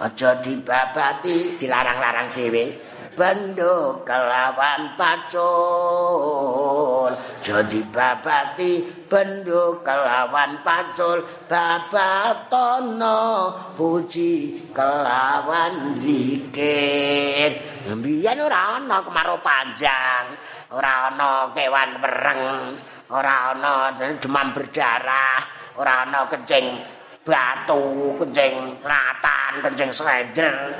Aja dibabati, dilarang-larang dhewe. Bendo kelawan pacul. Jadi babati bendo kelawan pacul. Babatono puji kelawan zikir. Mbiyen ora ana kemarau panjang Ora ana kewan wereng Ora ana demam berdarah Ora ana kencing batu, kencing ratan, kencing slender.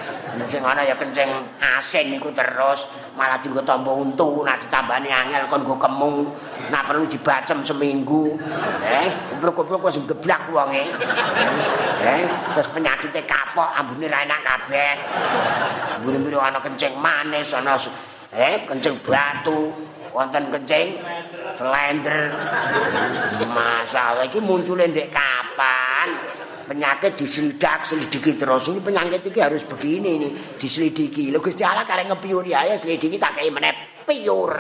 Sing ana ya kencing asin iku terus malah dienggo tombo untu, nak ditambani angel kon nggo kemung, nak perlu dibacem seminggu. Eh, goblok-goblok wis geblak wonge. Eh, terus penyakitnya kapok, ambune ra enak kabeh. Ambune ana kencing manis, ana eh kencing batu, wonten kencing slender. Masalah iki muncul ndek kapan? Penyakit diselidak, selidiki terus. Ini penyakit ini harus begini nih, diselidiki. Lho Gusti Allah kareng ngepiuri aja selidiki tak kayak meneh piur.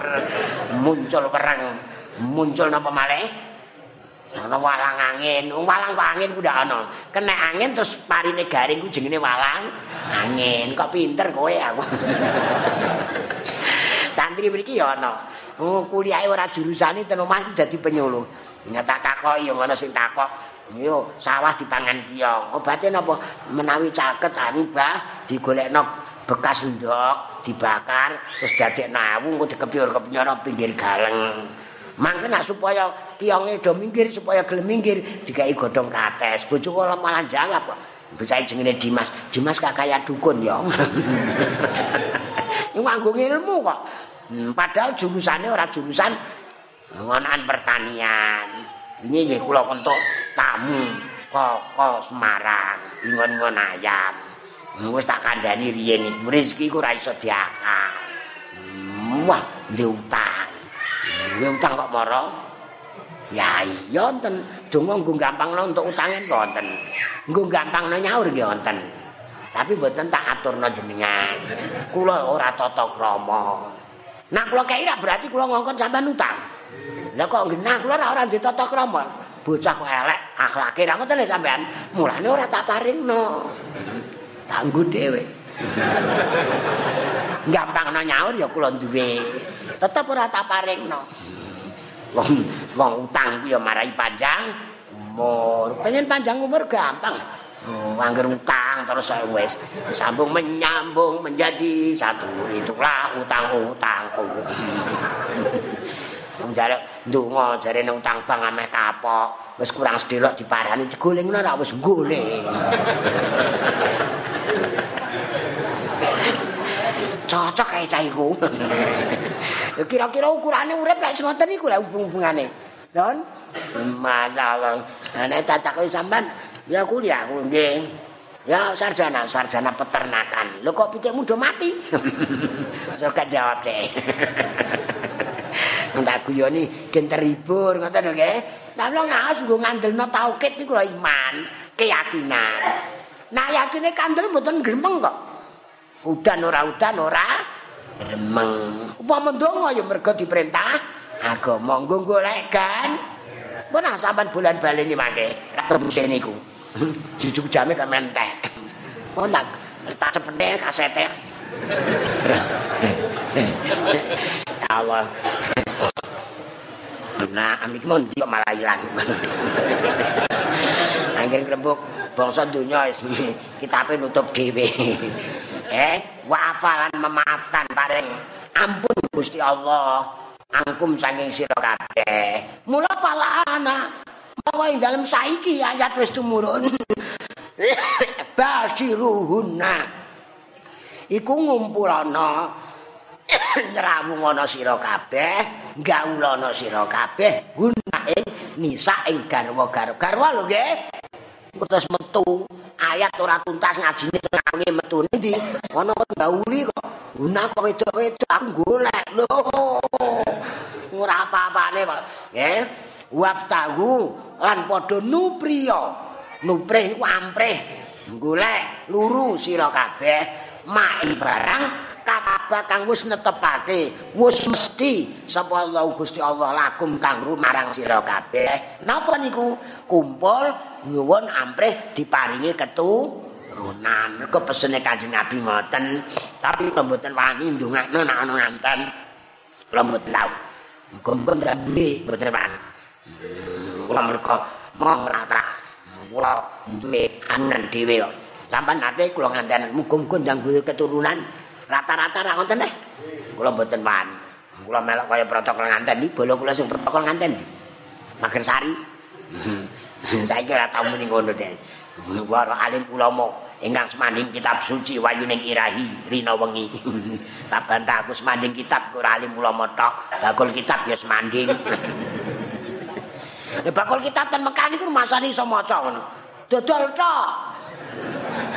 Muncul perang, muncul napa malih? Ana walang angin, walang kok angin ku ndak ana. Kena angin terus parine garing ku jenenge walang angin. Kok pinter kowe aku. Santri mriki ya ana. Oh, kuliahe ora jurusane ten omah dadi penyuluh. Nek tak takoki ya ngono sing takok. Yo, sawah dipangan kiyong. Obate napa? Menawi caket anu, Mbah, digolekno bekas ndok, dibakar, terus dadekno awu engko dikepiur-kepiur pinggir galeng. Mangke nak supaya kiyonge do minggir supaya gelem minggir dikai godhong kates. Bojo kula malah jawab kok. Bocah jenenge Dimas. Dimas kak kaya dukun ya. Ini nganggo ilmu kok. Hmm, padahal jurusane ora jurusan ngonan pertanian. Ini nggih kula entuk tamu koko Semarang, ingon-ingon ayam. Wis tak kandhani riyen iki, rezeki ku ora iso diakal. Wah, ndek utang. Ndek utang kok mara? Ya iya wonten, donga nggo gampangno untuk utange wonten. Nggo gampangno nyaur nggih wonten. Tapi mboten tak aturno jenengan. Kula ora tata krama. Nak kula kei berarti kula ngongkon sampean utang. Lah kok genah kula ora ora ditata krama. Bocah kok elek akhlake ra ngoten lho sampean. Mulane ora tak paringno. Tanggu dhewe. Gampang no nyaur ya kula duwe. Tetep ora tak paringno. Wong wong utang ku ya marai panjang umur. Pengen panjang umur gampang. Oh, angger utang terus wis sambung menyambung menjadi satu itulah utang-utangku. Wong jare ndonga jare nang utang bang ameh kapok, wis kurang sedelok diparani digoleng ora wis goleng. Cocok kae cah iku. Kira-kira ukurane urip lek ngoten iku lek hubung-hubungane. Don, masalah. Nek tak takoki sampean Ya kuliah aku nggih. Ya sarjana, sarjana peternakan. Lho kok pitikmu do mati? Saya gak jawab deh. Tak guyoni gen terhibur ngoten nggih. Lah lho ngaos nggo ngandelno tauhid niku lho iman, keyakinan. Nah yakine kandel mboten gremeng kok. Udan ora udan ora gremeng. Upama ndonga ya mergo diperintah agama nggo golek kan. Mana sampean bulan bali ni mangke, rebuse niku. Jujuk jame kok menteh. Oh tak tak cepete kasete. Allah. Nah, amik mon kok malah ilang. Angger krembuk bangsa donya wis kitabe nutup dhewe. eh, wa afalan memaafkan paring ampun Gusti Allah. Angkum saking sira kabeh. Mula falana Monggo ing dalem saiki ayat wis tumurun. Basiruhunna. Iku ngumpulana nyrawungana sira kabeh, gaulana sira kabeh guna ing nisa ing garwa-garwa. Garwa lho nggih. Terus metu ayat ora tuntas ngajine tengahne metu ndi ana gauli kok. Guna kok wedok-wedok aku golek lho. Ora apa-apane kok. Nggih. Wabtahu lan padha nupriya nuprih amprih golek luru sira kabeh mak barang kataba kang wis netepake wis mesti sapa Allah Gusti Allah lakum kanggo marang sira kabeh. Napa niku? Kumpul nyuwun amprih diparingi keturunan. Mergo pesene Kanjeng Nabi ngoten. Tapi mboten wani ndongakno nek ana nganten. Kula mboten tau. Muga-muga ndambe mboten wani. Kula mergo mau rata kula duwe anen dhewe kok. Sampean nate kula nganten muga-muga ndang keturunan rata-rata ra ngoten deh kula mboten wani. Kula melok kaya protokol nganten. Iki bola kula sing protokol nganten iki mager sari. Saiki ora tau muni ngono deh wara alim ulama ingkang semanding kitab suci wayuning irahi rina wengi. Tak bantah aku semanding kitab ora alim ulama tok. Bakul kitab ya semanding. Ya bakul kita ten Mekah niku masane iso maca ngono. Dodol tok.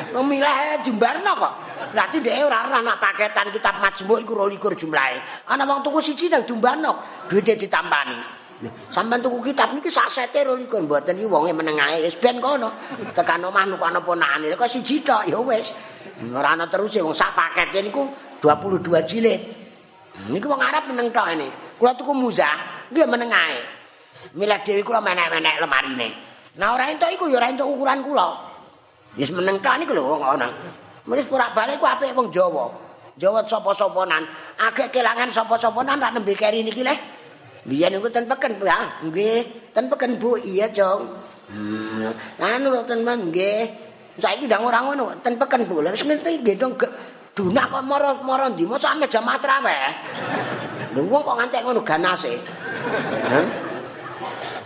Memilih jumbarno kok. Berarti dhek ora ora nak paketan kitab majmuk iku 22 jumlahe. Ana wong tuku siji nang Dumbarno, duwite ditampani. Sampeyan tuku kitab niki sak sete 22 mboten iki wonge menengahe wis ben kono. Tekan omah nuku ana ponakane kok siji tok ya wis. Ora ana terus wong sak pakete niku 22 jilid. Niki wong Arab meneng tok ini. Kula tuku muzah, dia menengahe. Milih dhewe kula menek-menek lemarine. Nah ora entuk iku ya ora entuk ukuran kula. Wis meneng tok niku lho wong ana. Wis bolak-balik ku apik wong Jawa. Jawa sapa-saponan, agek kelangan sapa-saponan tak nembe keri niki le. Biyen niku ten peken, ya. Nggih, ten peken Bu. Iya, Jong. Hmm. Anu ten men nggih. Saiki ndang ora ngono, ten peken Bu. Lah wis ngerti gendong dunak kok moro-moro ndi mosok ame jam traweh. Lho wong kok ngantek ngono ganase. Hah?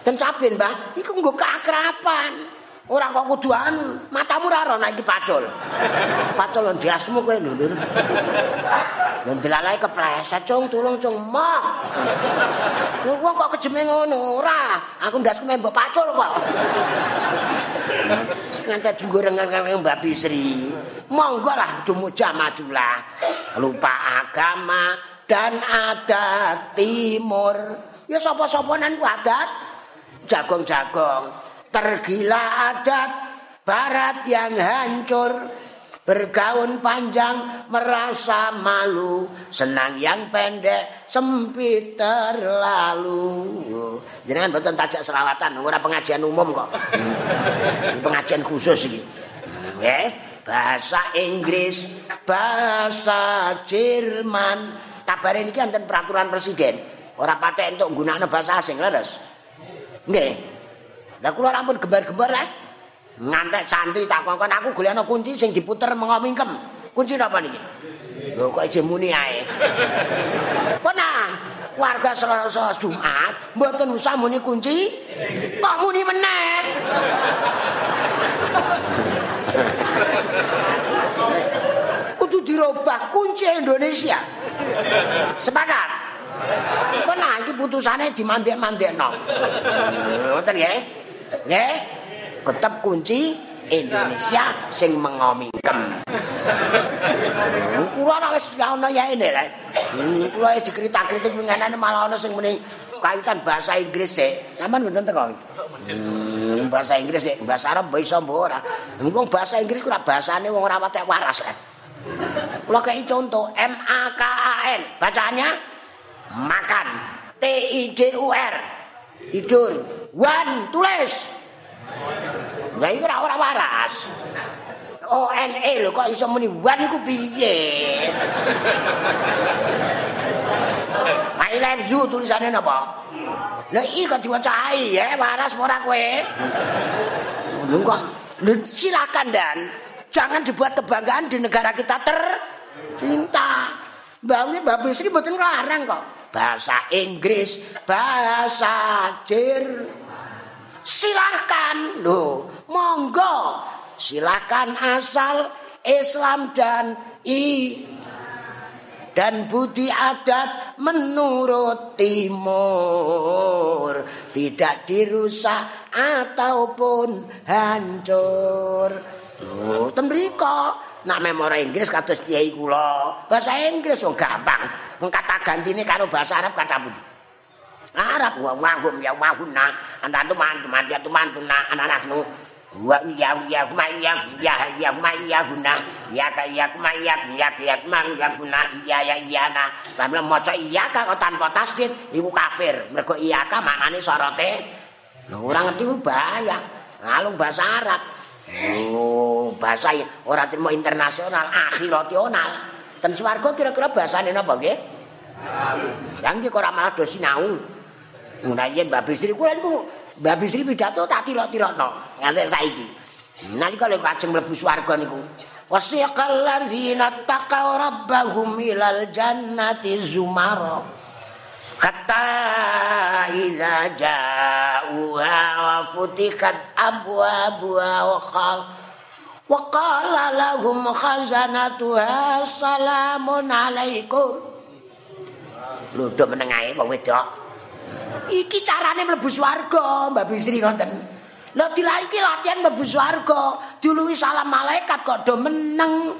Dan saben, Mbah, iku nggo keakraban. Ora kok kudu matamu ora ana iki pacul. Pacul lho diasmu kowe lho. Lho delalae kepleset, Cung, tulung Cung, mok. Lho wong kok kejeme ngono, ora. Aku ndasku mbok pacul kok. Ngantek digoreng-goreng Mbak Bisri. Monggo lah dumuja majulah. Lupa agama dan adat timur. Ya sapa-sapanan ku adat jagong-jagong. Tergila adat barat yang hancur. Bergaun panjang merasa malu. Senang yang pendek sempit terlalu. Jangan betul tajak selawatan ora pengajian umum kok. Pengajian khusus ini eh bahasa Inggris bahasa Jerman. Kabar ini kan peraturan presiden. Ora patek entuk gunakno bahasa asing leres. Nggih. Lah kula rampun gembar-gembar lah. Ngantek santri tak kongkon aku golekno kunci sing diputer mengo mingkem. Kunci napa niki? Lho kok ije muni ae. Pernah warga Selasa Jumat mboten usah muni kunci kok muni meneh. Kudu dirubah kunci Indonesia. Sepakat. Pernah iki putusane dimandek-mandekno. Ngoten nggih. Nggih. Ketep kunci Indonesia sing mengomingkem. Kula ora wis ana ya ini kula wis dikrita-kritik mengenane malah ana sing muni kaitan bahasa Inggris sik. Sampeyan mboten teko. Hmm, bahasa Inggris sik, bahasa Arab bisa mbok ora. Wong bahasa Inggris kula bahasane wong ora patek waras. Kula kei contoh M A K A N. Bacaannya makan. T I D U R. Tidur. One tulis. Lah iku ora ora waras. O N E lho kok iso muni one iku piye? I love you tulisane napa? Lah iki kok diwaca ai ya waras ora kowe? Lho kok silakan dan jangan dibuat kebanggaan di negara kita tercinta. Mbak Mbak Bisri mboten larang kok. Bahasa Inggris, bahasa Jer. Silahkan loh, monggo. Silahkan asal Islam dan I dan budi adat menurut timur tidak dirusak ataupun hancur. Lho, ten mriko nak memori Inggris kados kiai kula. Bahasa Inggris wong gampang. Wong kata gantine karo bahasa Arab kata pundi? Arab wa wahum ya wahuna antantu mantu mantu mantu na. Anak-anaknu wa ya ya kuma ya ya ya kuma ya guna ya ka ya kuma ya ya ya kuma ya guna ya ya ya na. Sampe maca iya ka kok tanpa tasdid iku kafir. Mergo iya ka maknane sorote. Lho ora ngerti ku bahaya. Ngalung bahasa Arab oh bahasa ora terima internasional akhirational ten swarga kira-kira bahasane napa nggih Yang iki kok ora malah do sinau. Yen Mbak Bisri kula niku Mbak Bisri pidato tak tira-tirano nganti saiki. Nalika lek ajeng mlebu swarga niku wasiqal ladzina taqaw rabbahum ilal jannati zumara. Kata idza ja'uha wa futikat abwabuha wa qala wa qala lahum khazanatuha salamun alaikum. Lho do menengae wong wedok. Iki carane mlebu swarga, Mbak Bisri ngoten. Lah dilaiki latihan mlebu swarga, diuluwi salam malaikat kok do meneng.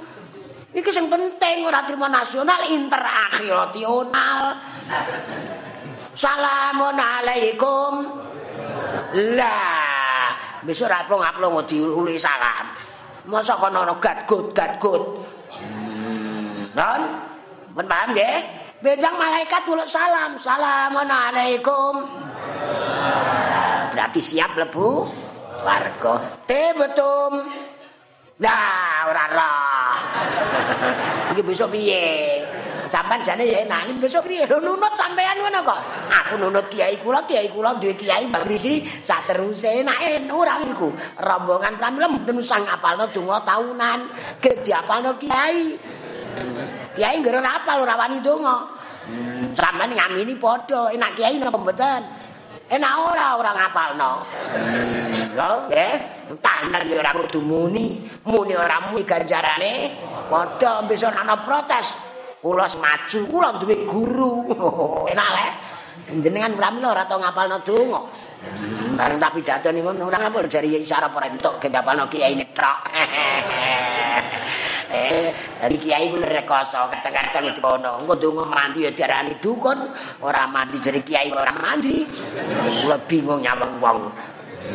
Iki sing penting ora trimo nasional interakhirational. Salamun alaikum. Lah, besok ra plong-plong diuluwi salam. Masa kono ono gat-gut gat-gut. Hmm, non? Men paham nggih? Benjang malaikat uluk salam. Assalamualaikum. Berarti siap lebu warga. Te betum. Nah, ora roh. Iki besok piye? Sampan jane ya enak. Besok piye? Lho nunut sampean ngono kok. Aku nunut kiai kula, kiai kula duwe kiai Mbak Bisri sak teruse enake ora iku. Rombongan pramila mboten usah ngapalno donga tahunan. Ge diapalno kiai. Kiai ngger apal ora wani donga. Hmm, sampean ngamini padha, enak kiai napa mboten? Enak ora ora ngapalno. Hmm, lho, nggih. Tanar ya ora kudu muni, muni ora muni ganjarane padha besok ana protes. Kula maju, kula duwe guru. enak le. Jenengan pramila ora tau ngapalno donga. Hmm, bareng tapi pidato ning ngono ora ngapal jari isyarat ora entuk ngapalno kiai netrok. Eh, dari kiai pun rekoso, kadang-kadang kono. Engko donga mandi ya diarani dukun, ora mandi jadi kiai ora mandi. Kula bingung nyawang wong.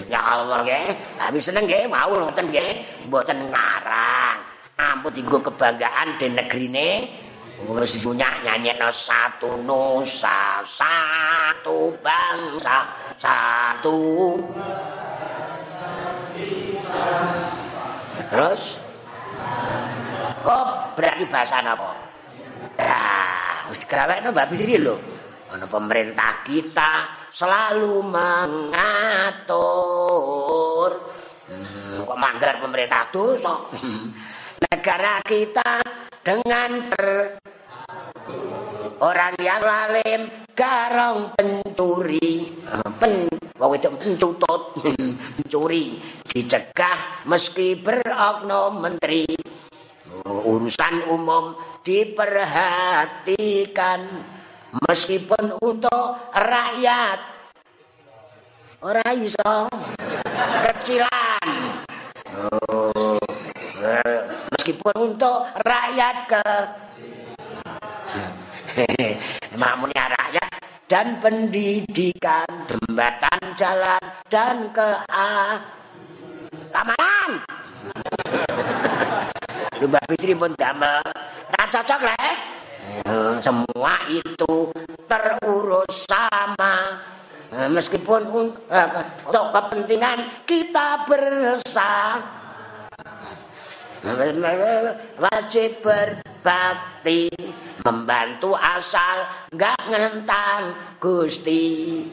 Ya Allah nggih, tapi seneng nggih mau ngoten nggih, mboten ngarang. Ampun dienggo kebanggaan di negrine. Wis punya nyanyekno satu nusa, satu bangsa, satu Terus Oh, berarti bahasa apa? Ya, wis digawekno Mbak Bisri lho. pemerintah kita selalu mengatur. Hmm, kok manggar pemerintah dosa? Negara kita dengan ter orang yang lalim garong pencuri. Pen wong itu pencuri. Dicegah meski beroknum menteri urusan umum diperhatikan. Meskipun untuk rakyat. Ora iso. Kecilan. Oh, meskipun untuk rakyat ke makmurnya rakyat dan pendidikan jembatan jalan dan ke a keamanan lu mbak Fitri pun damel. Cocok lah semua itu terurus sama. Meskipun untuk kepentingan kita bersama. Wajib berbakti membantu asal nggak ngelentang gusti.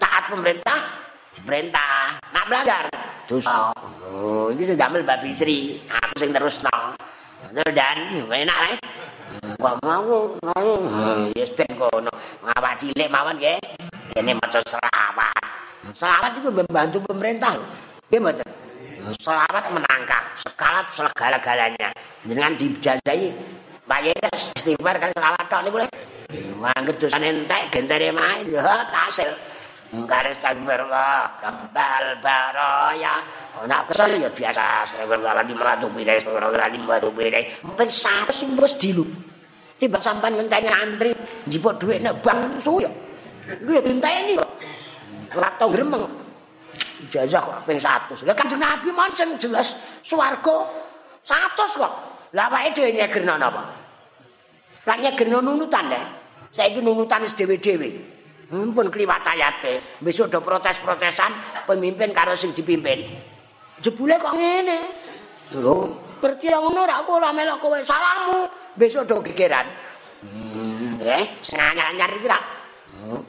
Taat pemerintah perintah nak melanggar dosa oh ini sudah ambil babi sri aku sing terus no dan enak lah Wah mau mau yes ben kono ngawak cilik mawon nggih. Ini maca selawat. Selawat itu membantu pemerintah. Nggih mboten. Selawat menangkap sekalat segala-galanya. Dengan dijajai bayar istighfar kali selawat tok niku lho. Mangger dosan entek gentere main yo tasil. Garis astagfirullah, rabbal baraya. Nak kesel ya biasa, astagfirullah di melatu bidai, astagfirullah di melatu bidai. Mungkin satu sing bos dilu. Tiba sampan ngenteni antri, jipuk duit nek bang ya. Iku ya dinteni kok. Ora tau gremeng. Jajah kok ping 100. Lah Kanjeng Nabi mon sing jelas swarga 100 kok. Lah awake dhewe nyegerno napa? Lah nyegerno nunutan deh. Saiki nunutan wis dhewe-dhewe. Mumpun kliwat ayate. Besok do protes-protesan pemimpin karo sing dipimpin. Jebule kok ngene. Lho, ngerti ngono ora aku ora melok kowe salamu. Besok do gegeran. Hmm, eh, sing anyar-anyar iki ra.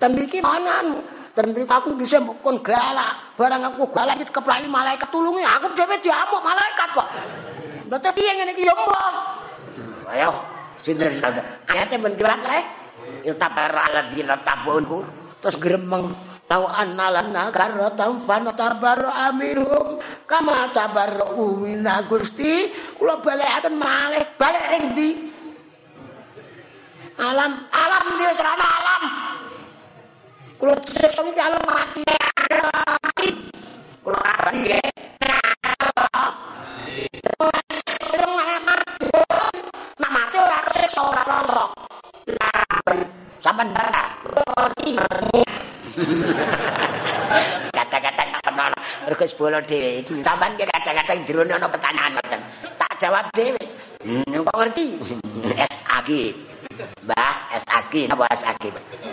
Ten iki manan. Ten aku dhisik kon galak. Barang aku galak iki keplaki malaikat tulungi. Aku dhewe diamuk malaikat kok. Lha piye ngene iki yo mbah. Ayo, sinten ayate ben kliwat tabunhu terus gremeng tau annalana karotam fana tabar amirum kama tabar umina gusti kula balekaken malih balik ring ndi alam alam di serana alam kula sesuk iki alam mati kula kabari nggih Nak mati ora kesiksa ora rasa. Sampean bara kata-kata tak kenal sebolo dhewe. Iki sampean ki kadang-kadang jerone ana pertanyaan ngoten. Tak jawab dhewe. Hmm, kok ngerti? SAG Mbah SAG napa SAG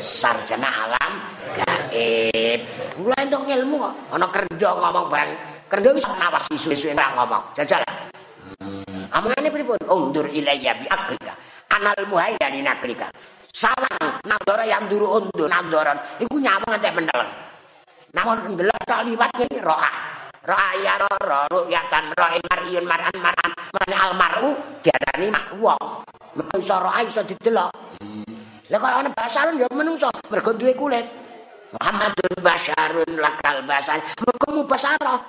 sarjana alam gaib. Kula entuk ilmu kok. Ana kerja ngomong bang kerja wis nawas isu-isu ora ngomong. Jajal. Hmm. amane pripun? Undur ilayya bi akrika anal muhayyani nakrika sawang nadara yang duru undu nadaran iku nyawang ngantek mendeleng namun ndelok tok liwat iki roa. Roa ya ro ru'yatan ro'in mariyun maran maran marane almaru diarani mak wong. Iso roa iso didelok. Lha kok ana basarun ya menungso. Mergo duwe kulit. Muhammadun basarun lakal basar. Mergo mu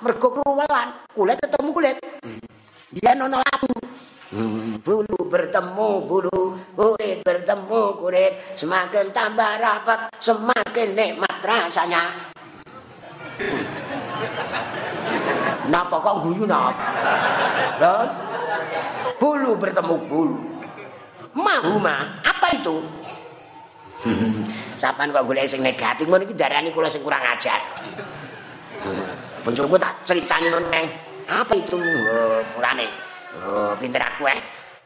mergo kruwelan. Kulit ketemu kulit. Dia nono labu bulu bertemu bulu kulit bertemu kulit semakin tambah rapat semakin nikmat rasanya Napa kok guyu napa? Bulu bertemu bulu. Mahuma, apa itu? Sapan kok golek sing negatif ngono iki darani kula sing kurang ajar. Bojoku tak critani nang Apa itu? Oh, mulane. Oh, pinter aku eh.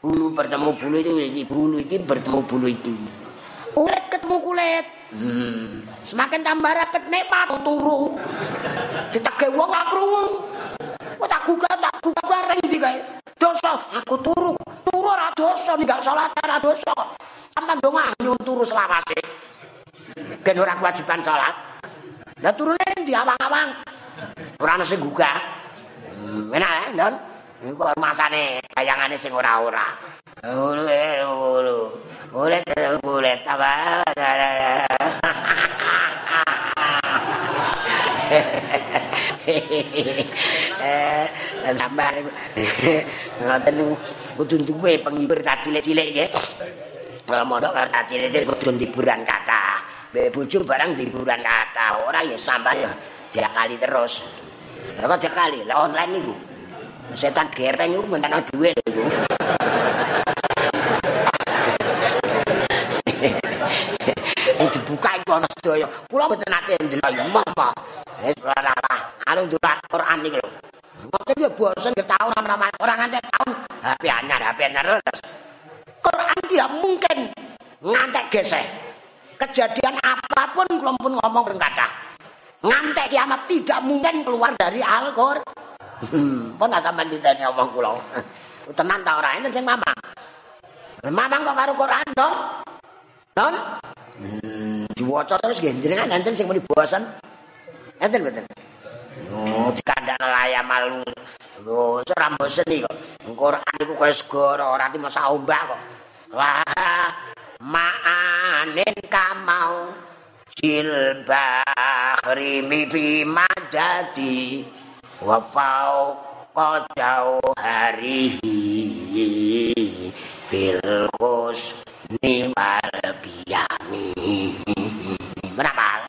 Bulu bertemu bulu itu iki bulu iki bertemu bulu iki. Kulit ketemu kulit. Hmm. Semakin tambah rapet nikmat turu. Ditege wong gak krungu. Kok tak gugah tak gugah bareng iki kae. Dosa aku turu. Turu ora dosa ning gak salat ora dosa. Sampeyan donga nyun turu selawase. gen ora kewajiban salat. Lah turune di awang-awang. Ora ana sing gugah. Hmm, enak ya, Don. Iku masane bayangane sing ora-ora. Ulu. Boleh boleh tabar. Eh, sambar ngoten kudu duwe penghibur cilik-cilik nggih. Kalau mondok karo cilik-cilik kudu hiburan kata. Be bojo barang hiburan kata. Ora ya sambar ya jakali terus. Lah kok jakali? Lah online niku. Setan gepeng iku mentan duwe lho iku. dibuka iku ana sedaya. Kula mboten nate ndelok mama. Wis ora lah. Anu ndelok Quran iki lho. Mboten ya bosen ke tahun nama orang ngantek tahun. HP anyar, HP anyar terus. Quran tidak mungkin ngantek geseh. Kejadian apapun kula pun ngomong ping kathah. Ngantek kiamat tidak mungkin keluar dari Al-Qur'an. Pun sampean ditanya omong kula. Tenan ta ora enten sing mamang. Mamang kok karo Quran dong? Don? Hmm, diwaca terus nggih jenengan enten sing muni bosan. Enten mboten? Oh, dikandakno layam malu. Lho, ora bosen iki kok. Quran iku kaya segara ora masa ombak kok. Wah, ma'anin kamau jilbahri mibi majadi wa fau qadau harihi fil husni wal qiyami berapa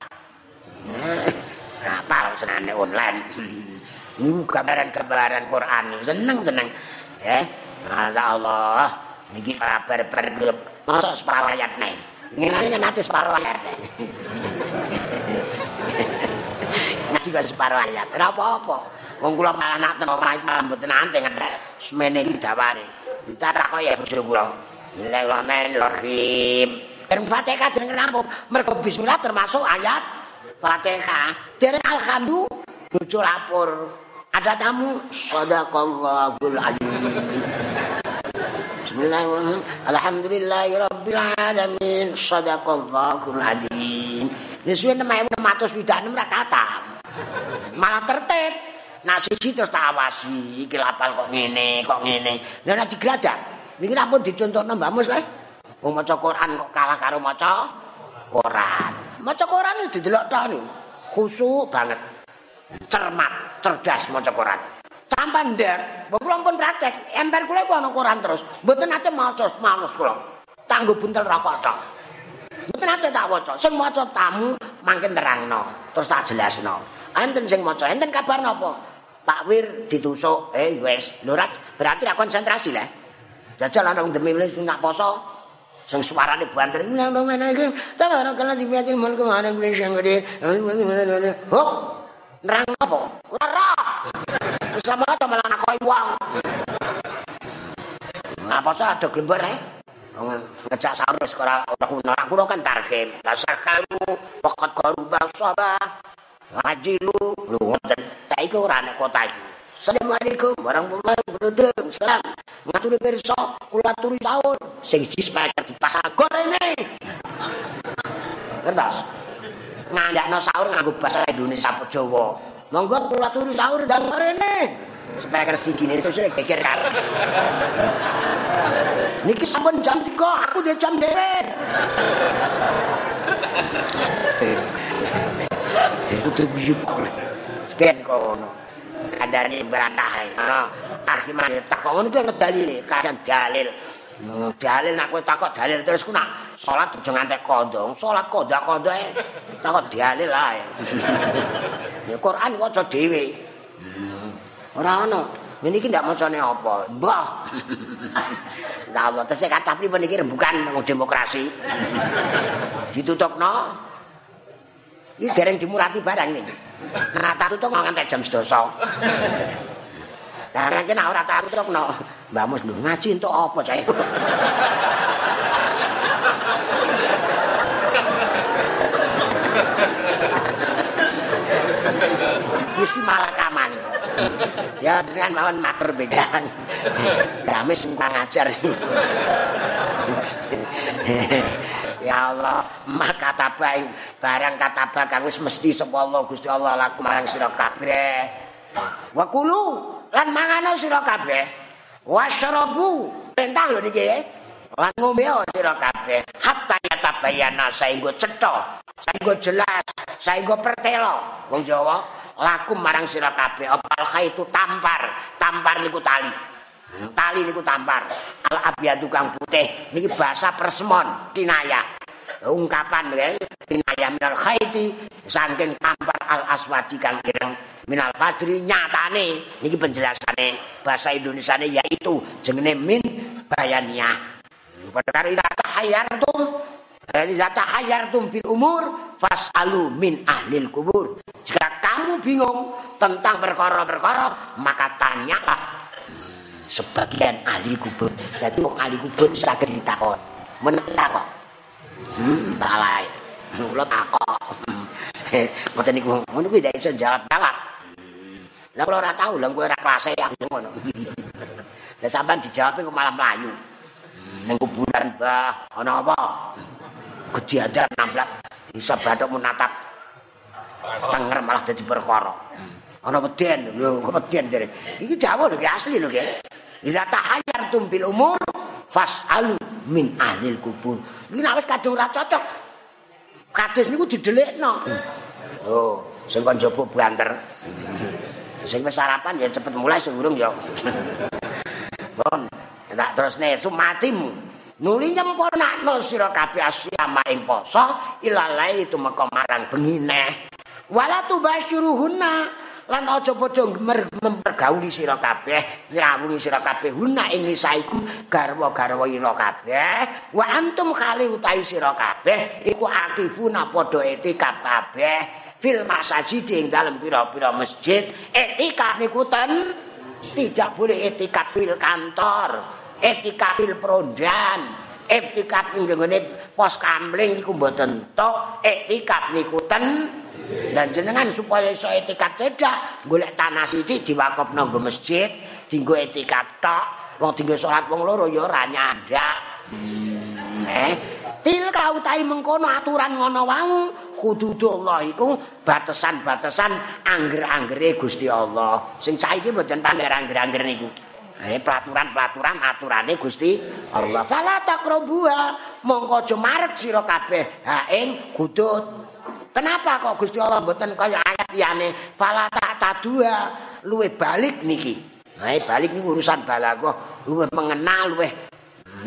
berapa senane online? Ini gambaran-gambaran Quran. Seneng seneng ya Masya Allah ini kabar bergrup masuk separuh ayat nih ini nanti separuh ayat nih ngaji gak separuh ayat kenapa apa wong kula malah nak teng omah malah mboten ante ngetek. Semene iki dawane dicatak kok ya bojo kula. Bismillahirrahmanirrahim dan Fatihah jeneng kenapa mergo bismillah termasuk ayat Fatihah. Dereng alhamdulillah bojo lapor. Ada tamu? Sadaqallahul azim. Bismillahirrahmanirrahim. Alhamdulillahirabbil alamin sadaqallahul azim. Wis suwe 6626 ra katam malah tertib. Nak siji terus tak awasi. Iki lapal kok ngene kok ngene. Lha nek digradak iki ampun dicontohno Mbak Mus le wong maca Quran kok kalah karo maca Quran. Maca Quran didelok tok khusuk banget. Cermat cerdas maca Quran. Sampan ndek kula pun praktek. Emper kula ku ana Quran terus. Mboten ate maca males kula. Tanggo buntel rokok tok. Mboten ate tak waca. Sing maca tamu mangke terangno terus tak jelasno enten sing maca enten kabar napa? Pak Wir ditusuk eh wis lho berarti ra konsentrasi lah. Jajal ana demi wis nak poso sing suarane banter. Nang ngene iki? Tabara kala dipiatin mun ke mana gue sing gede hop nerang apa? Ora sama ta malah nak koi wong. Ngapa sih ada glembar eh. Ngejak sahur sekolah ora kuno. Aku kan tarkim la sakalu pokot garuba sabah ngaji lu lu ngoten tak iku ora nek kota iki Assalamualaikum warahmatullahi wabarakatuh. Salam. Ngaturi pirsa, kula aturi sahur. Sing siji sepeda dipasang gorene. Ngertos? Ngandakno sahur nganggo bahasa Indonesia apa Jawa. Monggo kula aturi sahur dan gorene. Speaker siji ne sesuk geger kan. Niki sampun jam 3, aku dia jam dhewe. Kudu guyub. Sekian kono. Kandane bantah. Arhimane takon ku ngedalile kadang dalil. Dalil nak kowe takok dalil terus ku nak salat aja ngantek kondong, salat kondak-kondoke takok dalil ae. Ya Quran waca dhewe. Ora ana. Ini ndak macane apa? Mbah. Lah apa tesih kata pripun iki rembukan demokrasi. Ditutupno. Iki dereng dimurati barang iki. Nah, tak tutup ngantek jam 12. Lah nek ora tak tutupno, Mbah Mus lho ngaji entuk apa cae. Isi malah kaman. Ya dengan mawon matur bedaan. Gamis ngajar. Ya Allah, maka tabaing barang kata bakang wis mesti sapa Allah Gusti Allah laku marang sira kabeh. Wa kulu lan mangano sira kabeh. Wasyrabu perintah lho niki. Lan ngombe sira kabeh hatta yatabayana saenggo cetha, saenggo jelas, saenggo pertelo. Wong Jawa laku marang sira kabeh opal khaitu tampar, tampar niku tali. Tali niku tampar. Al abyadu kang putih. Niki bahasa persemon kinayah. ungkapan ya. Binaya minal khaiti saking tampar al aswadi kang ireng minal fajri. Nyatane niki penjelasane bahasa Indonesia yaitu jengene min bayaniyah pada karo ida tahayyartum dari tahayyartum bil umur fasalu min ahlil kubur. Jika kamu bingung tentang perkara-perkara maka tanyalah sebagian ahli kubur jadi ahli kubur sakit ditakon menetakon Hmm, salah. Kula takok. Mboten niku ngono kuwi ndak iso jawab jawab. Lah kula ora tau lha kowe ora kelas ya ngono. Lah sampean dijawab kok malah mlayu. Ning kuburan Mbah, ana apa? Kejadian namblak bisa bathuk menatap tenger malah dadi perkara. Ana weden, lho weden jare. Iki Jawa lho asli lho nggih. Ila tahayyartum bil umur fasalu min ahlil kubur. Iki nek wis kadung ora cocok. Kades niku didelikno. Oh, sing kon jopo banter. Sing wis sarapan ya cepet mulai sing urung ya. Bon, tak terusne sumatimu. Nuli nyempurnakno sira kabeh asyama ing poso ilalai itu meka marang bengine. Wala tubasyiruhunna lan aja padha mempergauli sira kabeh ngrawungi sira kabeh. Huna ing nisaiku garwa-garwa ira kabeh. Wa antum kali utahi sira kabeh iku akifuna padha etikap kabeh. Fil masajid ing dalem pira-pira masjid etikap niku ten tidak boleh etikap fil kantor etikap fil prondan etikap ing pos kamling niku mboten tok etikap niku ten Dan jenengan supaya iso etikap cedak, golek tanah sithik diwakofno nggo masjid, dinggo etikap tok. Wong dinggo salat wong loro ya ora nyandak. Hmm, eh, til kau tai mengkono aturan ngono wau. Hududullah iku batesan-batesan angger-anggere Gusti Allah. Sing saiki mboten pangger angger-angger niku. Eh peraturan-peraturan aturane Gusti Allah. Fala taqrabuha mongko aja marek sira kabeh ha ing hudud Kenapa kok Gusti Allah mboten kaya ayat liyane fala tadua luwe balik niki. Nah, balik niku urusan balaghah, luwe mengenal luwe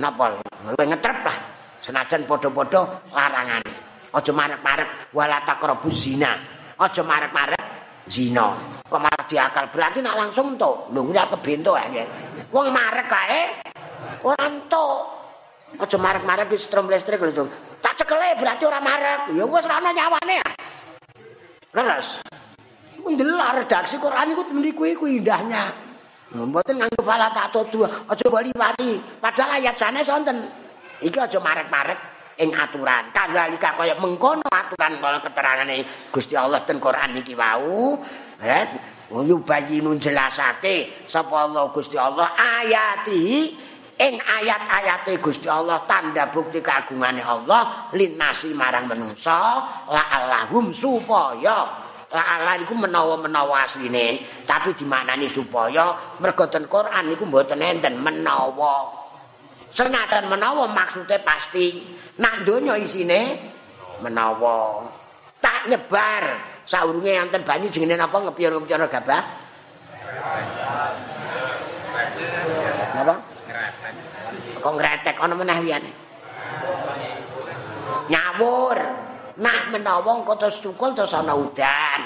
napa luwe ngetrep lah. Senajan padha-padha larangane. Aja marek-marek wala taqrabu zina. Aja marek-marek zina. Kok malah diakal berarti nak langsung entuk. Lho kuwi kebentuk ya. Wong marek kae ora entuk. Aja marek-marek wis strom-listrik lho, tak cekele berarti ora marek. Ya wis ora ana nyawane. Ya leres ndelok redaksi Quran iku mriku iku indahnya. Mboten nganggo fala tak dua aja liwati padahal ayat jane sonten. Iki aja marek-marek ing aturan. Kadzalika kaya mengkono aturan kala keterangane Gusti Allah ten Quran iki wau. Eh yubayinu jelasake sapa Allah Gusti Allah ayati ing ayat-ayate Gusti Allah tanda bukti kagungane Allah linasi marang menungsa la allahum supaya. La Allah iku menawa-menawa asline tapi dimaknani supaya. Mergo ten Quran niku mboten enten menawa. Senajan menawa maksudnya pasti. Nak donya isine menawa. Tak nyebar. Saurunge enten banyu jenenge napa? Ngepion-ngepion gabah Napa? Kok ngretek ana meneh liyane? Nyawur. Nak menawa engko terus cukul terus ana udan.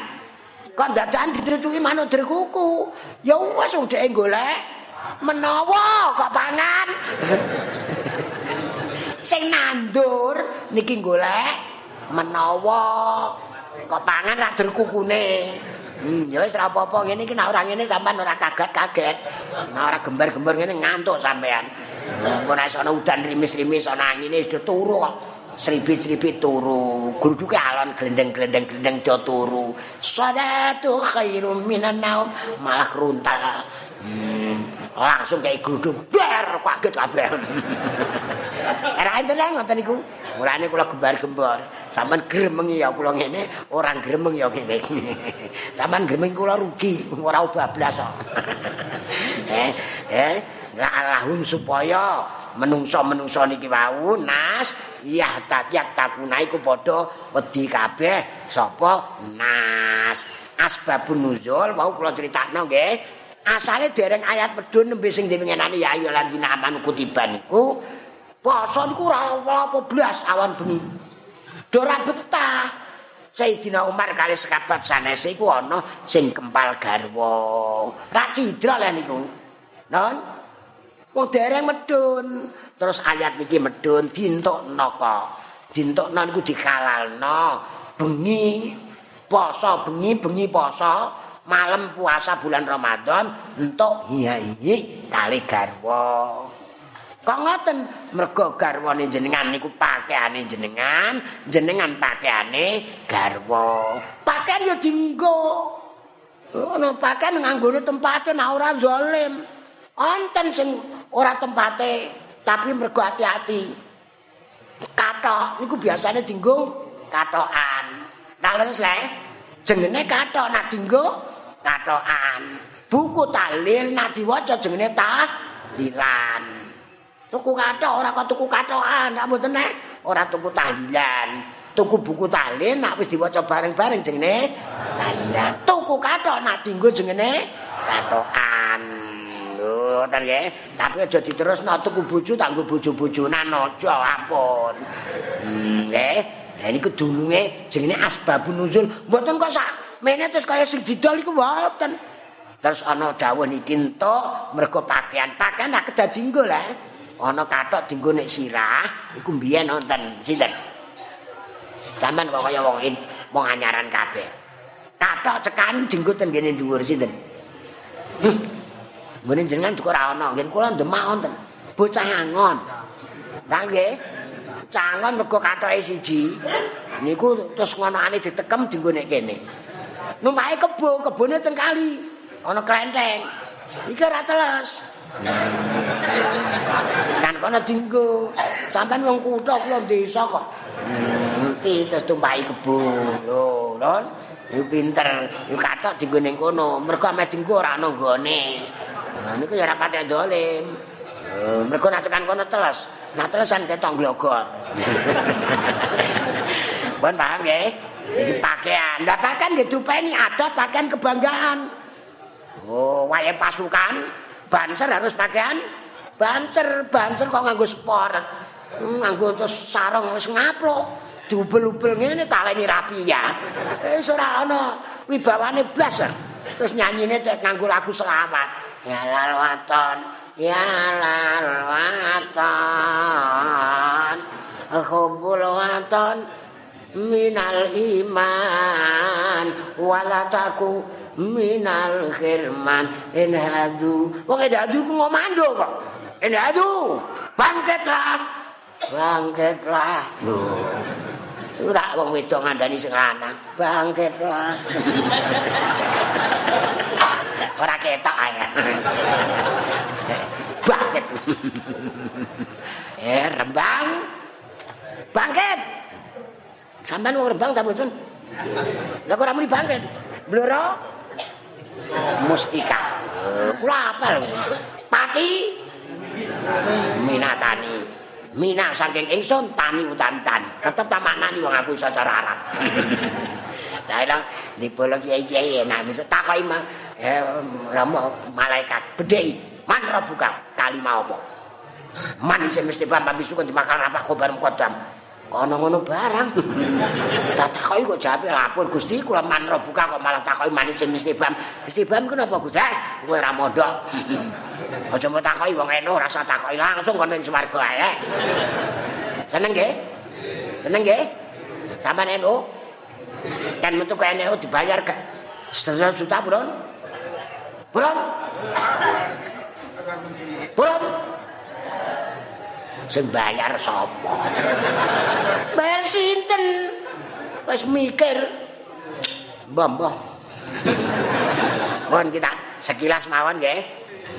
Kok dadakan dicucuki manuk drekuku ya wis udhe golek. Menawa kok pangan? Sing nandur niki golek menawa kok pangan ra drkukune Hmm, ya wis ora apa-apa ngene iki nek ora ngene sampean ora kaget-kaget. Nek ora gembar-gembar ngene ngantuk sampean. Mun nek ana udan rimis-rimis ana angine wis turu kok. Sribit-sribit turu, gluduke alon glendeng-glendeng-glendeng do turu. Sadatu khairum minan naum, malah kruntal. Hmm. langsung kayak geruduk ber kaget kabeh era enten lah ngoten niku mulane kula gembar-gembor sampean gremengi ya kula ngene orang gremeng ya ngene sampean gremeng kula rugi ora bablas kok eh eh lahum supaya menungso-menungso niki wau nas. Ya tatyak takuna iku padha wedi kabeh. Sapa? Nas. Asbabun nuzul wau kula critakno nggih. Asale dereng ayat medun nembe sing dhewe ngenani ya ayo lan dinaman kutiban iku poso niku ora apa blas awan bengi. Ora betah. Sayyidina Umar kali sekabat sanese iku ana sing kempal garwa. Ra cidra lah niku. Non. Wong dereng medun. Terus ayat niki medun dintukno kok. Dintukno niku dikalalno. Bengi poso bengi bengi poso malam puasa bulan Ramadan entuk hihi kali garwa. Kok ngoten mergo garwane jenengan niku pakaiane jenengan, jenengan pakaiane garwa. Pakaian ya dienggo. Ono pakaian nganggone tempate nek ora zalim. Onten sing ora tempate tapi mergo hati-hati. Katok niku biasanya dienggo katokan. Nah leres le, jengene katok nak dienggo katokan. Buku talil nak diwaca jenenge tahlilan. Tuku katok ora kok tuku katokan, ra mboten nek ora tuku tahlilan. Tuku buku talil nak wis diwaca bareng-bareng jenenge tahlilan. Tuku katok nak dinggo jenenge katokan. Lho, ten nggih. Tapi aja diterusno tuku bojo tanggo bojo-bojonan aja ampun. Hmm, nggih. Lah niku dununge jenenge asbabun nuzul. Mboten kok sak mene terus kaya sing didol iku mboten. Terus ana dawuh niki entuk mergo pakaian, pakaian nak kedadi nggo lah. Ana kathok dienggo nek sirah, iku mbiyen wonten sinten? Sampeyan kok kaya wong wong anyaran kabeh. Kathok cekan dienggo ten kene dhuwur sinten? Hm. Mene jenengan kok ora ana, ngen kula ndemak wonten. Bocah angon. Lah nggih. Cangon mergo kathoke siji. Niku terus ngonokane ditekem dienggo nek kene. numpake kebo, kebone teng kali. Ana klenteng. Iki ora teles. Kan kono dinggo. Sampeyan wong kutho kula desa kok. Ngerti terus tumpaki kebo. Lho, Lon. Iku pinter. Kathok dinggo ning kono. Mergo ame dinggo ora ana nggone. Nah niku ya ora patek dolim. mergo nek tekan kono teles. Nah telesan ketok glogor. Bon paham nggih? Iki pakaian. Lah pakaian nggih dupeni ada pakaian kebanggaan. Oh, wae pasukan, banser harus pakaian banser, banser kok nganggo sport. Hmm, nganggo terus sarung wis ngaplok. Diubel-ubel ngene taleni rapi ya. Wis ora ana wibawane blas. Terus nyanyine cek nganggo lagu selamat. Ya lal waton, ya lal waton. Hubul waton. minal iman. Walataku minal khirman. Enhadu wong enhadu ku ngomando kok. Enhadu bangkitlah bangkitlah lho. Ora wong wedok ngandani sing lanang. Bangkitlah ora ketok ae bangkit eh rembang bangkit Sampeyan wong Rembang ta mboten? Lah kok ora muni bangkit. Bloro Mustika. Kula apal. Pati Minatani. Mina saking ingsun tani utawi tan. Tetep tak maknani wong aku iso cara Arab. Lah ila dipolo kiai-kiai enak bisa takoki eh malaikat bedhei man buka kalimah apa? Man isih mesti pampa bisu kan dimakan apa kobar kodam. kono ngono barang. Tak takoki kok jawabe lapor Gusti kula manro buka kok malah takoki manis mesti bam. Gusti bam ku napa Gusti? Eh, kowe ora mondok. Aja mbok takoki wong eno rasa takoki langsung kono ing swarga ae. Seneng nggih? Seneng nggih? Sampeyan eno kan metu ke eno dibayar ke setengah juta, Bro. Bro. Bro. sing bayar sapa bayar sinten wis mikir mbah mbah kita sekilas mawon nggih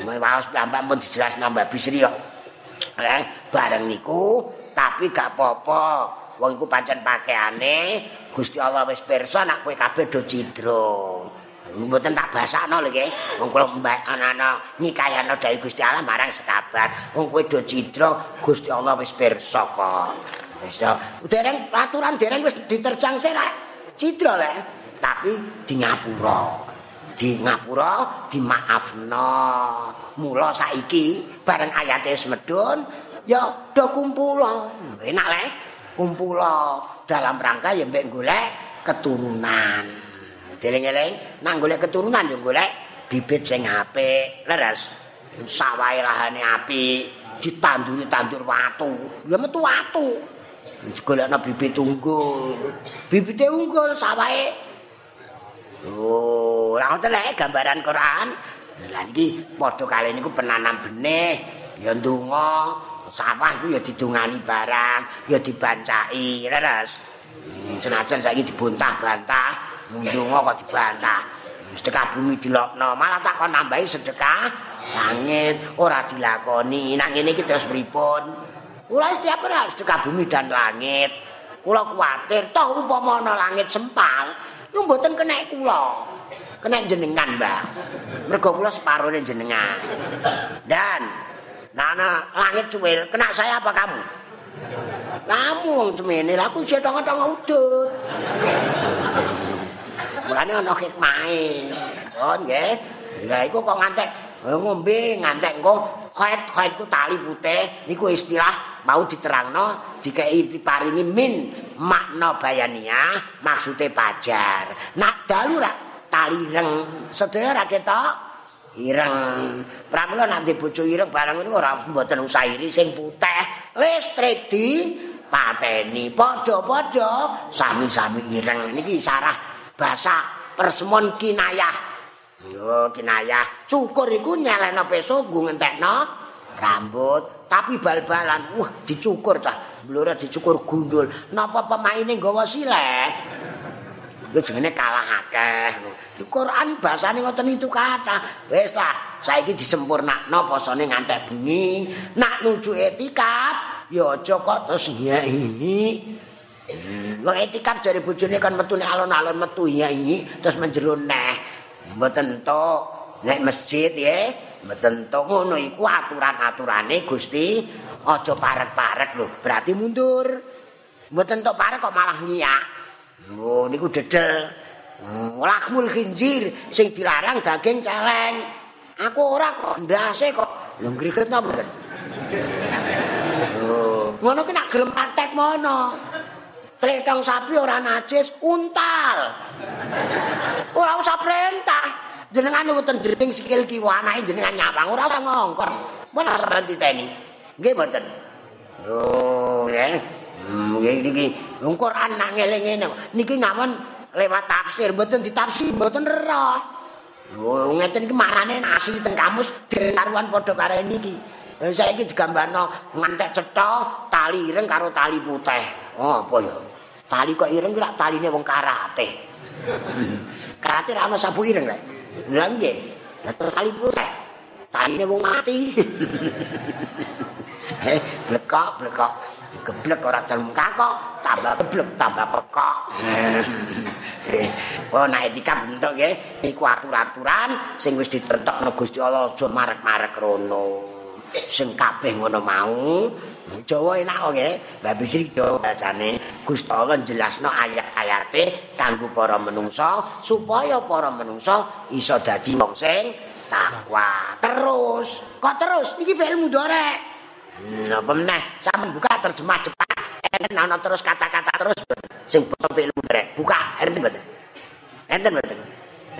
Waos piyambak pun dijelasno Mbak Bisri kok. Eh, bareng niku tapi gak apa-apa. Wong iku pancen pakaiane Gusti Allah wis pirsa nek kowe kabeh do cidra. Mboten tak basakno lho nggih. Wong kula mbak ana-ana nikahana dawuh Gusti Allah marang sekabat. Wong kowe do cidra Gusti Allah wis pirsa kok. Wis dereng aturan dereng wis diterjang sira. Cidra lek tapi di ngapura. Di ngapura dimaafno. Mula saiki bareng ayate wis medun ya do kumpula. Enak lek kumpula dalam rangka ya mbek golek keturunan. Deling-eling nang golek keturunan yo golek bibit sing apik. Leres. Sawahe lahane apik, ditanduri tandur watu. Ya metu watu. Golekno bibit unggul. Bibite unggul sawahe. Oh, ora ngoten gambaran Quran. Lah iki padha kali niku penanam benih, ya ndonga, sawah iku ya didungani barang, ya dibancai, leres. Senajan saiki dibantah-bantah, ndonga kok dibantah. Sedekah bumi dilokno, malah tak kon nambahi sedekah langit ora dilakoni. Nang ngene iki terus pripun? Kula setiap ora sedekah bumi dan langit. Kula kuwatir toh upama ana langit sempal, iku mboten kena kula. Kena jenengan, Mbah. Mergo kula separone jenengan. Dan nana langit cuwil, kena saya apa kamu? Kamu wong cemene, aku setong-tong udut. Mulane ana hikmahe. Oh nggih. Ya iku kok ngantek ngombe ngantek engko kait ku tali putih niku istilah mau diterangno dikai paringi min makna bayaniah maksude pajar. Nak dalu rak tali ireng sedaya ra ketok ireng pramila nek ndek bojo ireng barang niku ora mboten usah iri sing putih listrik di pateni padha-padha sami-sami ireng niki sarah basa persemon kinayah yo kinayah cukur iku nyelena peso nggo ngentekno rambut tapi bal-balan wah dicukur cah blora dicukur gundul napa pemaine nggawa silet Lho jenenge kalah akeh. Di Quran bahasane ngoten itu kata. Wis lah, saiki disempurnakno posone ngantek bengi. Nak nuju etikap, ya aja kok terus nyai. Wong etikap jare bojone kan metune alon-alon metu nyai terus menjero neh. Entuk nek masjid ya. Mboten entuk ngono iku aturan-aturane Gusti. Aja parek-parek lho, berarti mundur. Mboten entuk parek kok malah nyiak. Oh niku dedel. Lakmul khinjir sing dilarang daging celeng. Aku ora kok ndase kok. Lho ngriket napa? Oh, ngono ki nak gelem praktek mono. Tletong sapi ora najis, untal. Ora usah perintah. Jenengan niku ten dring sikil kiwa anake jenengan nyawang ora usah ngongkor. Mun ora sampeyan titeni. Nggih mboten. Oh, nggih. Hmm, niki wong Quran nak ngeling Niki namun lewat tafsir, mboten ditafsir, mboten roh. Oh, ngeten iki marane asli teng kamus karuan padha karo niki. Saiki digambarno ngantek cetha tali ireng karo tali putih. Oh, apa ya? Tali kok ireng kira taline wong karate. karate ra ono sabu ireng rek. Lha nggih. tali putih. Taline wong mati. Eh, blekok, blekok. geblek ora dalem kakok, tambah geblek tambah pekok. Oh nek dikap bentuk nggih, iku aturan sing wis ditentokno Gusti Allah aja marek-marek rono. Sing kabeh ngono mau. Jawa enak kok nggih. Mbak Bisri do bahasane Gusti Allah jelasno ayat-ayate kanggo para menungsa supaya para menungsa iso dadi wong sing takwa. Terus, kok terus? Iki film mudhare. Napa meneh? Sampun buka terjemah Jepang. Enten ana terus kata-kata terus sing basa film rek. Buka enten mboten. Enten mboten.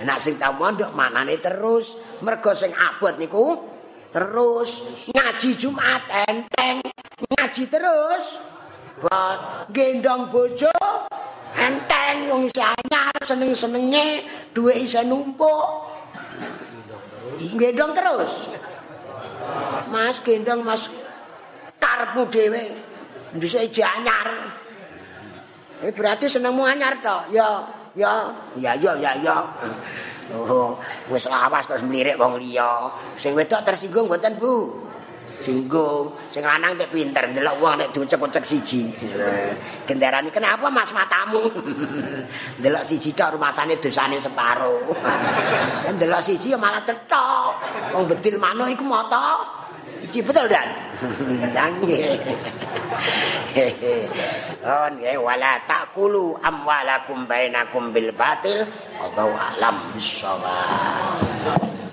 Nek sing tau mondok manane terus mergo sing abot niku terus ngaji Jumat enteng ngaji terus buat gendong bojo enteng wong isih anyar seneng-senenge duwe isih numpuk gendong terus Mas gendong Mas karepmu dhewe. Ndhisik iki anyar. Eh berarti senengmu anyar to? Ya, ya, ya, ya, ya, ya. Oh, wis lawas kok mlirik wong liya. Sing wedok tersinggung mboten, Bu? Singgung. Sing lanang tek pinter ndelok wong nek diucek-ucek siji. Gendarani kenapa Mas matamu? ndelok siji tok rumasane dosane separo. ndelok siji ya malah cetok. Wong bedil manuk iku mata. Iki betul dan? Nangge. Oh, nggih wala takulu amwalakum bainakum bil batil. Allahu alam bisawab.